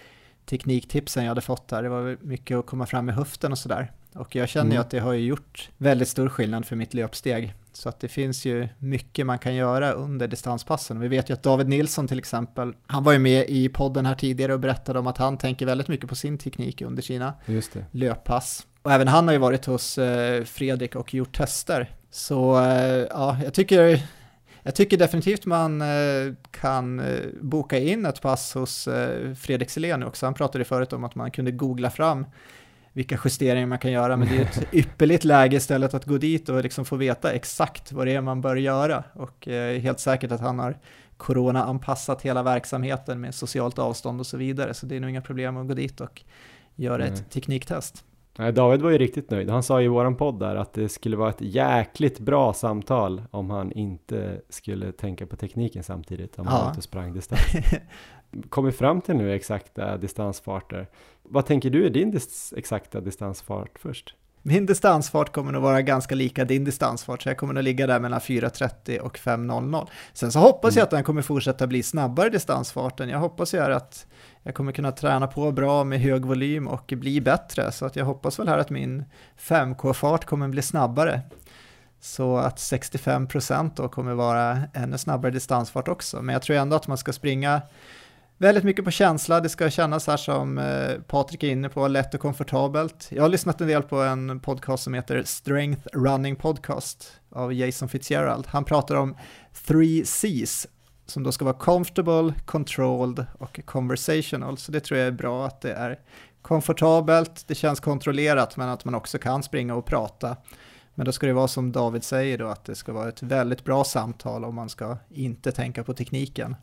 tekniktipsen jag hade fått där. Det var mycket att komma fram med höften och sådär. Och jag känner mm. ju att det har gjort väldigt stor skillnad för mitt löpsteg. Så att det finns ju mycket man kan göra under distanspassen. Vi vet ju att David Nilsson till exempel, han var ju med i podden här tidigare och berättade om att han tänker väldigt mycket på sin teknik under sina löppass. Och även han har ju varit hos eh, Fredrik och gjort tester. Så eh, ja, jag tycker jag tycker definitivt man eh, kan eh, boka in ett pass hos eh, Fredrik Selén också. Han pratade förut om att man kunde googla fram vilka justeringar man kan göra, men det är ett [LAUGHS] ypperligt läge istället att gå dit och liksom få veta exakt vad det är man bör göra. Och helt säkert att han har corona-anpassat hela verksamheten med socialt avstånd och så vidare, så det är nog inga problem att gå dit och göra ett tekniktest. Nej, David var ju riktigt nöjd. Han sa i våran podd där att det skulle vara ett jäkligt bra samtal om han inte skulle tänka på tekniken samtidigt om ja. han inte sprang distans. [LAUGHS] Kommer fram till nu exakta distansfarter. Vad tänker du är din dis exakta distansfart först? Min distansfart kommer nog vara ganska lika din distansfart, så jag kommer nog ligga där mellan 4.30 och 5.00. Sen så hoppas mm. jag att den kommer fortsätta bli snabbare distansfarten. Jag hoppas ju att jag kommer kunna träna på bra med hög volym och bli bättre, så att jag hoppas väl här att min 5K-fart kommer bli snabbare. Så att 65% då kommer vara ännu snabbare distansfart också. Men jag tror ändå att man ska springa väldigt mycket på känsla. Det ska kännas här som eh, Patrik är inne på, lätt och komfortabelt. Jag har lyssnat en del på en podcast som heter Strength Running Podcast av Jason Fitzgerald. Han pratar om 3C's som då ska vara comfortable, controlled och conversational. Så det tror jag är bra att det är komfortabelt, det känns kontrollerat men att man också kan springa och prata. Men då ska det vara som David säger då, att det ska vara ett väldigt bra samtal om man ska inte tänka på tekniken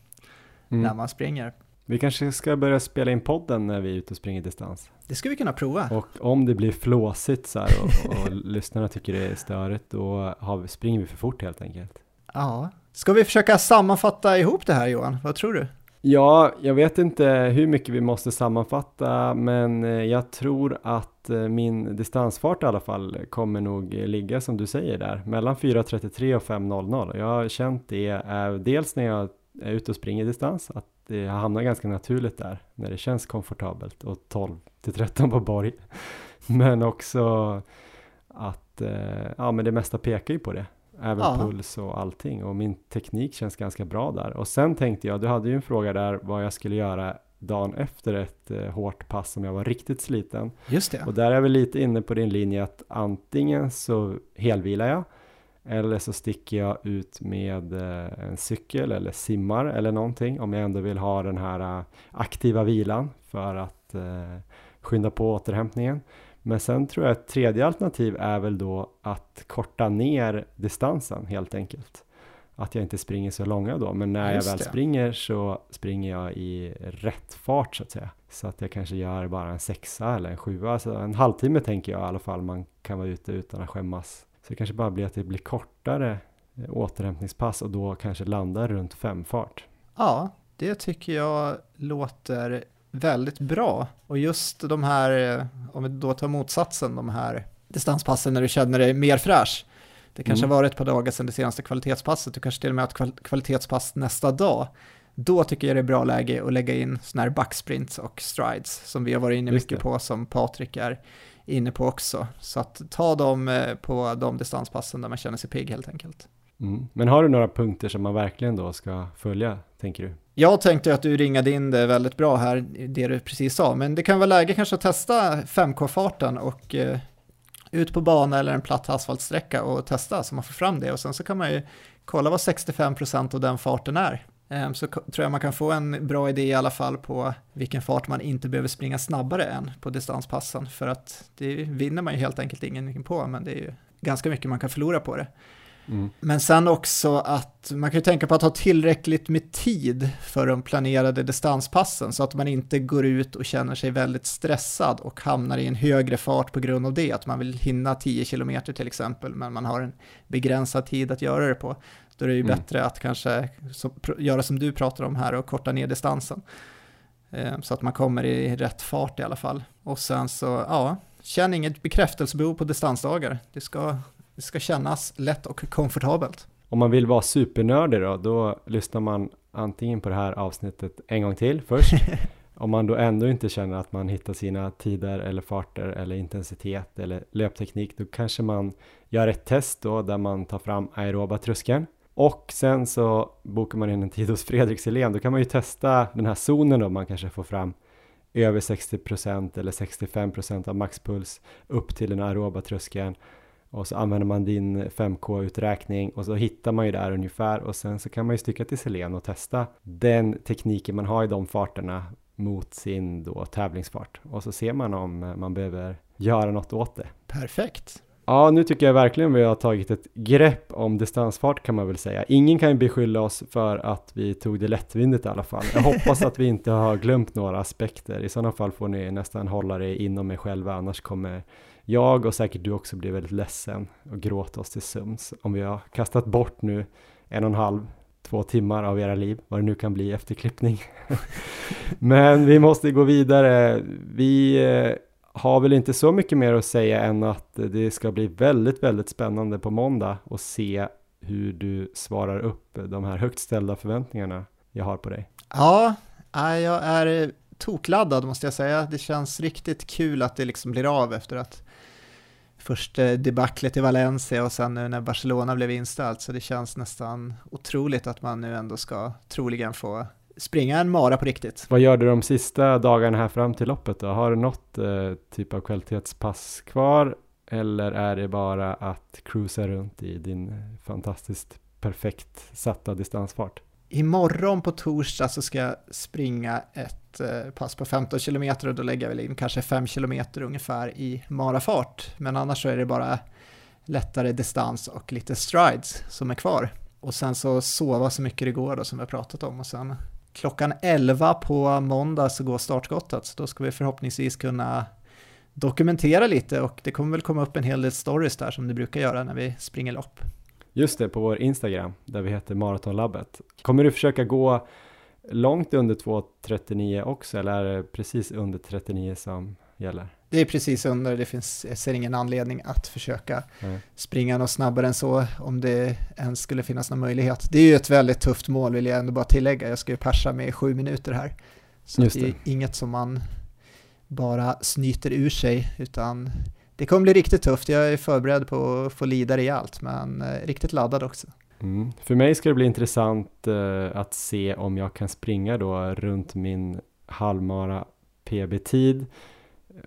mm. när man springer. Vi kanske ska börja spela in podden när vi är ute och springer distans. Det ska vi kunna prova. Och om det blir flåsigt så här och, och [LAUGHS] lyssnarna tycker det är störigt, då har, springer vi för fort helt enkelt. Ja. Ska vi försöka sammanfatta ihop det här Johan? Vad tror du? Ja, jag vet inte hur mycket vi måste sammanfatta, men eh, jag tror att eh, min distansfart i alla fall kommer nog ligga som du säger där, mellan 4.33 och 5.00. Jag har känt det eh, dels när jag är ute och springer distans, att det hamnar ganska naturligt där, när det känns komfortabelt och 12 till 13 på borg. [LAUGHS] Men också att, ja men det mesta pekar ju på det även ja. puls och allting och min teknik känns ganska bra där. Och sen tänkte jag, du hade ju en fråga där vad jag skulle göra dagen efter ett eh, hårt pass som jag var riktigt sliten. Just det. Och där är vi lite inne på din linje att antingen så helvilar jag eller så sticker jag ut med eh, en cykel eller simmar eller någonting om jag ändå vill ha den här uh, aktiva vilan för att uh, skynda på återhämtningen. Men sen tror jag ett tredje alternativ är väl då att korta ner distansen helt enkelt. Att jag inte springer så långa då, men när Just jag väl det. springer så springer jag i rätt fart så att säga. Så att jag kanske gör bara en sexa eller en sjua, alltså en halvtimme tänker jag i alla fall man kan vara ute utan att skämmas. Så det kanske bara blir att det blir kortare eh, återhämtningspass och då kanske landar runt fem fart. Ja, det tycker jag låter väldigt bra. Och just de här, eh, om vi då tar motsatsen, de här distanspassen när du känner dig mer fräsch. Det kanske mm. var ett par dagar sedan det senaste kvalitetspasset, du kanske till och med har ett kvalitetspass nästa dag. Då tycker jag det är bra läge att lägga in sådana här backsprints och strides som vi har varit inne mycket på, som Patrik är inne på också. Så att ta dem eh, på de distanspassen där man känner sig pigg helt enkelt. Mm. Men har du några punkter som man verkligen då ska följa, tänker du? Jag tänkte att du ringade in det väldigt bra här, det du precis sa, men det kan vara läge kanske att testa 5K-farten och eh, ut på bana eller en platt asfaltsträcka och testa så man får fram det och sen så kan man ju kolla vad 65% av den farten är. Eh, så tror jag man kan få en bra idé i alla fall på vilken fart man inte behöver springa snabbare än på distanspassen för att det vinner man ju helt enkelt ingenting på men det är ju ganska mycket man kan förlora på det. Mm. Men sen också att man kan ju tänka på att ha tillräckligt med tid för de planerade distanspassen så att man inte går ut och känner sig väldigt stressad och hamnar i en högre fart på grund av det. Att man vill hinna 10 km till exempel men man har en begränsad tid att göra det på. Då är det ju mm. bättre att kanske så, göra som du pratar om här och korta ner distansen. Eh, så att man kommer i rätt fart i alla fall. Och sen så, ja, känn inget bekräftelsebehov på distansdagar. Det ska det ska kännas lätt och komfortabelt. Om man vill vara supernördig då, då lyssnar man antingen på det här avsnittet en gång till först. [LAUGHS] Om man då ändå inte känner att man hittar sina tider eller farter eller intensitet eller löpteknik, då kanske man gör ett test då där man tar fram aeroba tröskeln. Och sen så bokar man in en tid hos Fredrik Selén, då kan man ju testa den här zonen då man kanske får fram över 60% eller 65% av maxpuls upp till den aeroba tröskeln och så använder man din 5K-uträkning och så hittar man ju där ungefär och sen så kan man ju sticka till Selen och testa den tekniken man har i de farterna mot sin då tävlingsfart och så ser man om man behöver göra något åt det. Perfekt! Ja, nu tycker jag verkligen vi har tagit ett grepp om distansfart kan man väl säga. Ingen kan ju beskylla oss för att vi tog det lättvindigt i alla fall. Jag hoppas att vi inte har glömt några aspekter. I sådana fall får ni nästan hålla det inom er själva, annars kommer jag och säkert du också blir väldigt ledsen och gråta oss till sömns om vi har kastat bort nu en och en halv, två timmar av era liv, vad det nu kan bli efter klippning. [LAUGHS] Men vi måste gå vidare. Vi eh, har väl inte så mycket mer att säga än att det ska bli väldigt, väldigt spännande på måndag och se hur du svarar upp de här högt ställda förväntningarna jag har på dig. Ja, jag är tokladdad måste jag säga. Det känns riktigt kul att det liksom blir av efter att först debaclet i Valencia och sen nu när Barcelona blev inställt. Så det känns nästan otroligt att man nu ändå ska troligen få springa en mara på riktigt. Vad gör du de sista dagarna här fram till loppet då? Har du något eh, typ av kvalitetspass kvar? Eller är det bara att cruisa runt i din fantastiskt perfekt satta distansfart? Imorgon på torsdag så ska jag springa ett Eh, pass på 15 km och då lägger jag väl in kanske 5 km ungefär i marafart. Men annars så är det bara lättare distans och lite strides som är kvar. Och sen så sova så mycket det går då som vi har pratat om och sen klockan 11 på måndag så går startskottet så då ska vi förhoppningsvis kunna dokumentera lite och det kommer väl komma upp en hel del stories där som det brukar göra när vi springer lopp. Just det, på vår Instagram där vi heter Maratonlabbet. Kommer du försöka gå långt under 2.39 också eller är det precis under 39 som gäller? Det är precis under, det finns, jag ser ingen anledning att försöka Nej. springa något snabbare än så om det ens skulle finnas någon möjlighet. Det är ju ett väldigt tufft mål vill jag ändå bara tillägga, jag ska ju persa med sju minuter här. Så det. det är inget som man bara snyter ur sig utan det kommer bli riktigt tufft. Jag är förberedd på att få lida rejält, men eh, riktigt laddad också. Mm. För mig ska det bli intressant eh, att se om jag kan springa då runt min halvmara PB-tid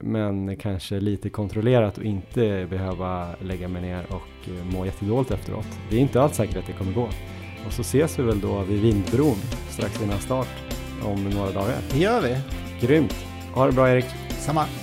men kanske lite kontrollerat och inte behöva lägga mig ner och eh, må jättedåligt efteråt. Det är inte alls säkert att det kommer gå. Och så ses vi väl då vid Vindbron strax innan start om några dagar. Det gör vi. Grymt. Ha det bra Erik. Samma.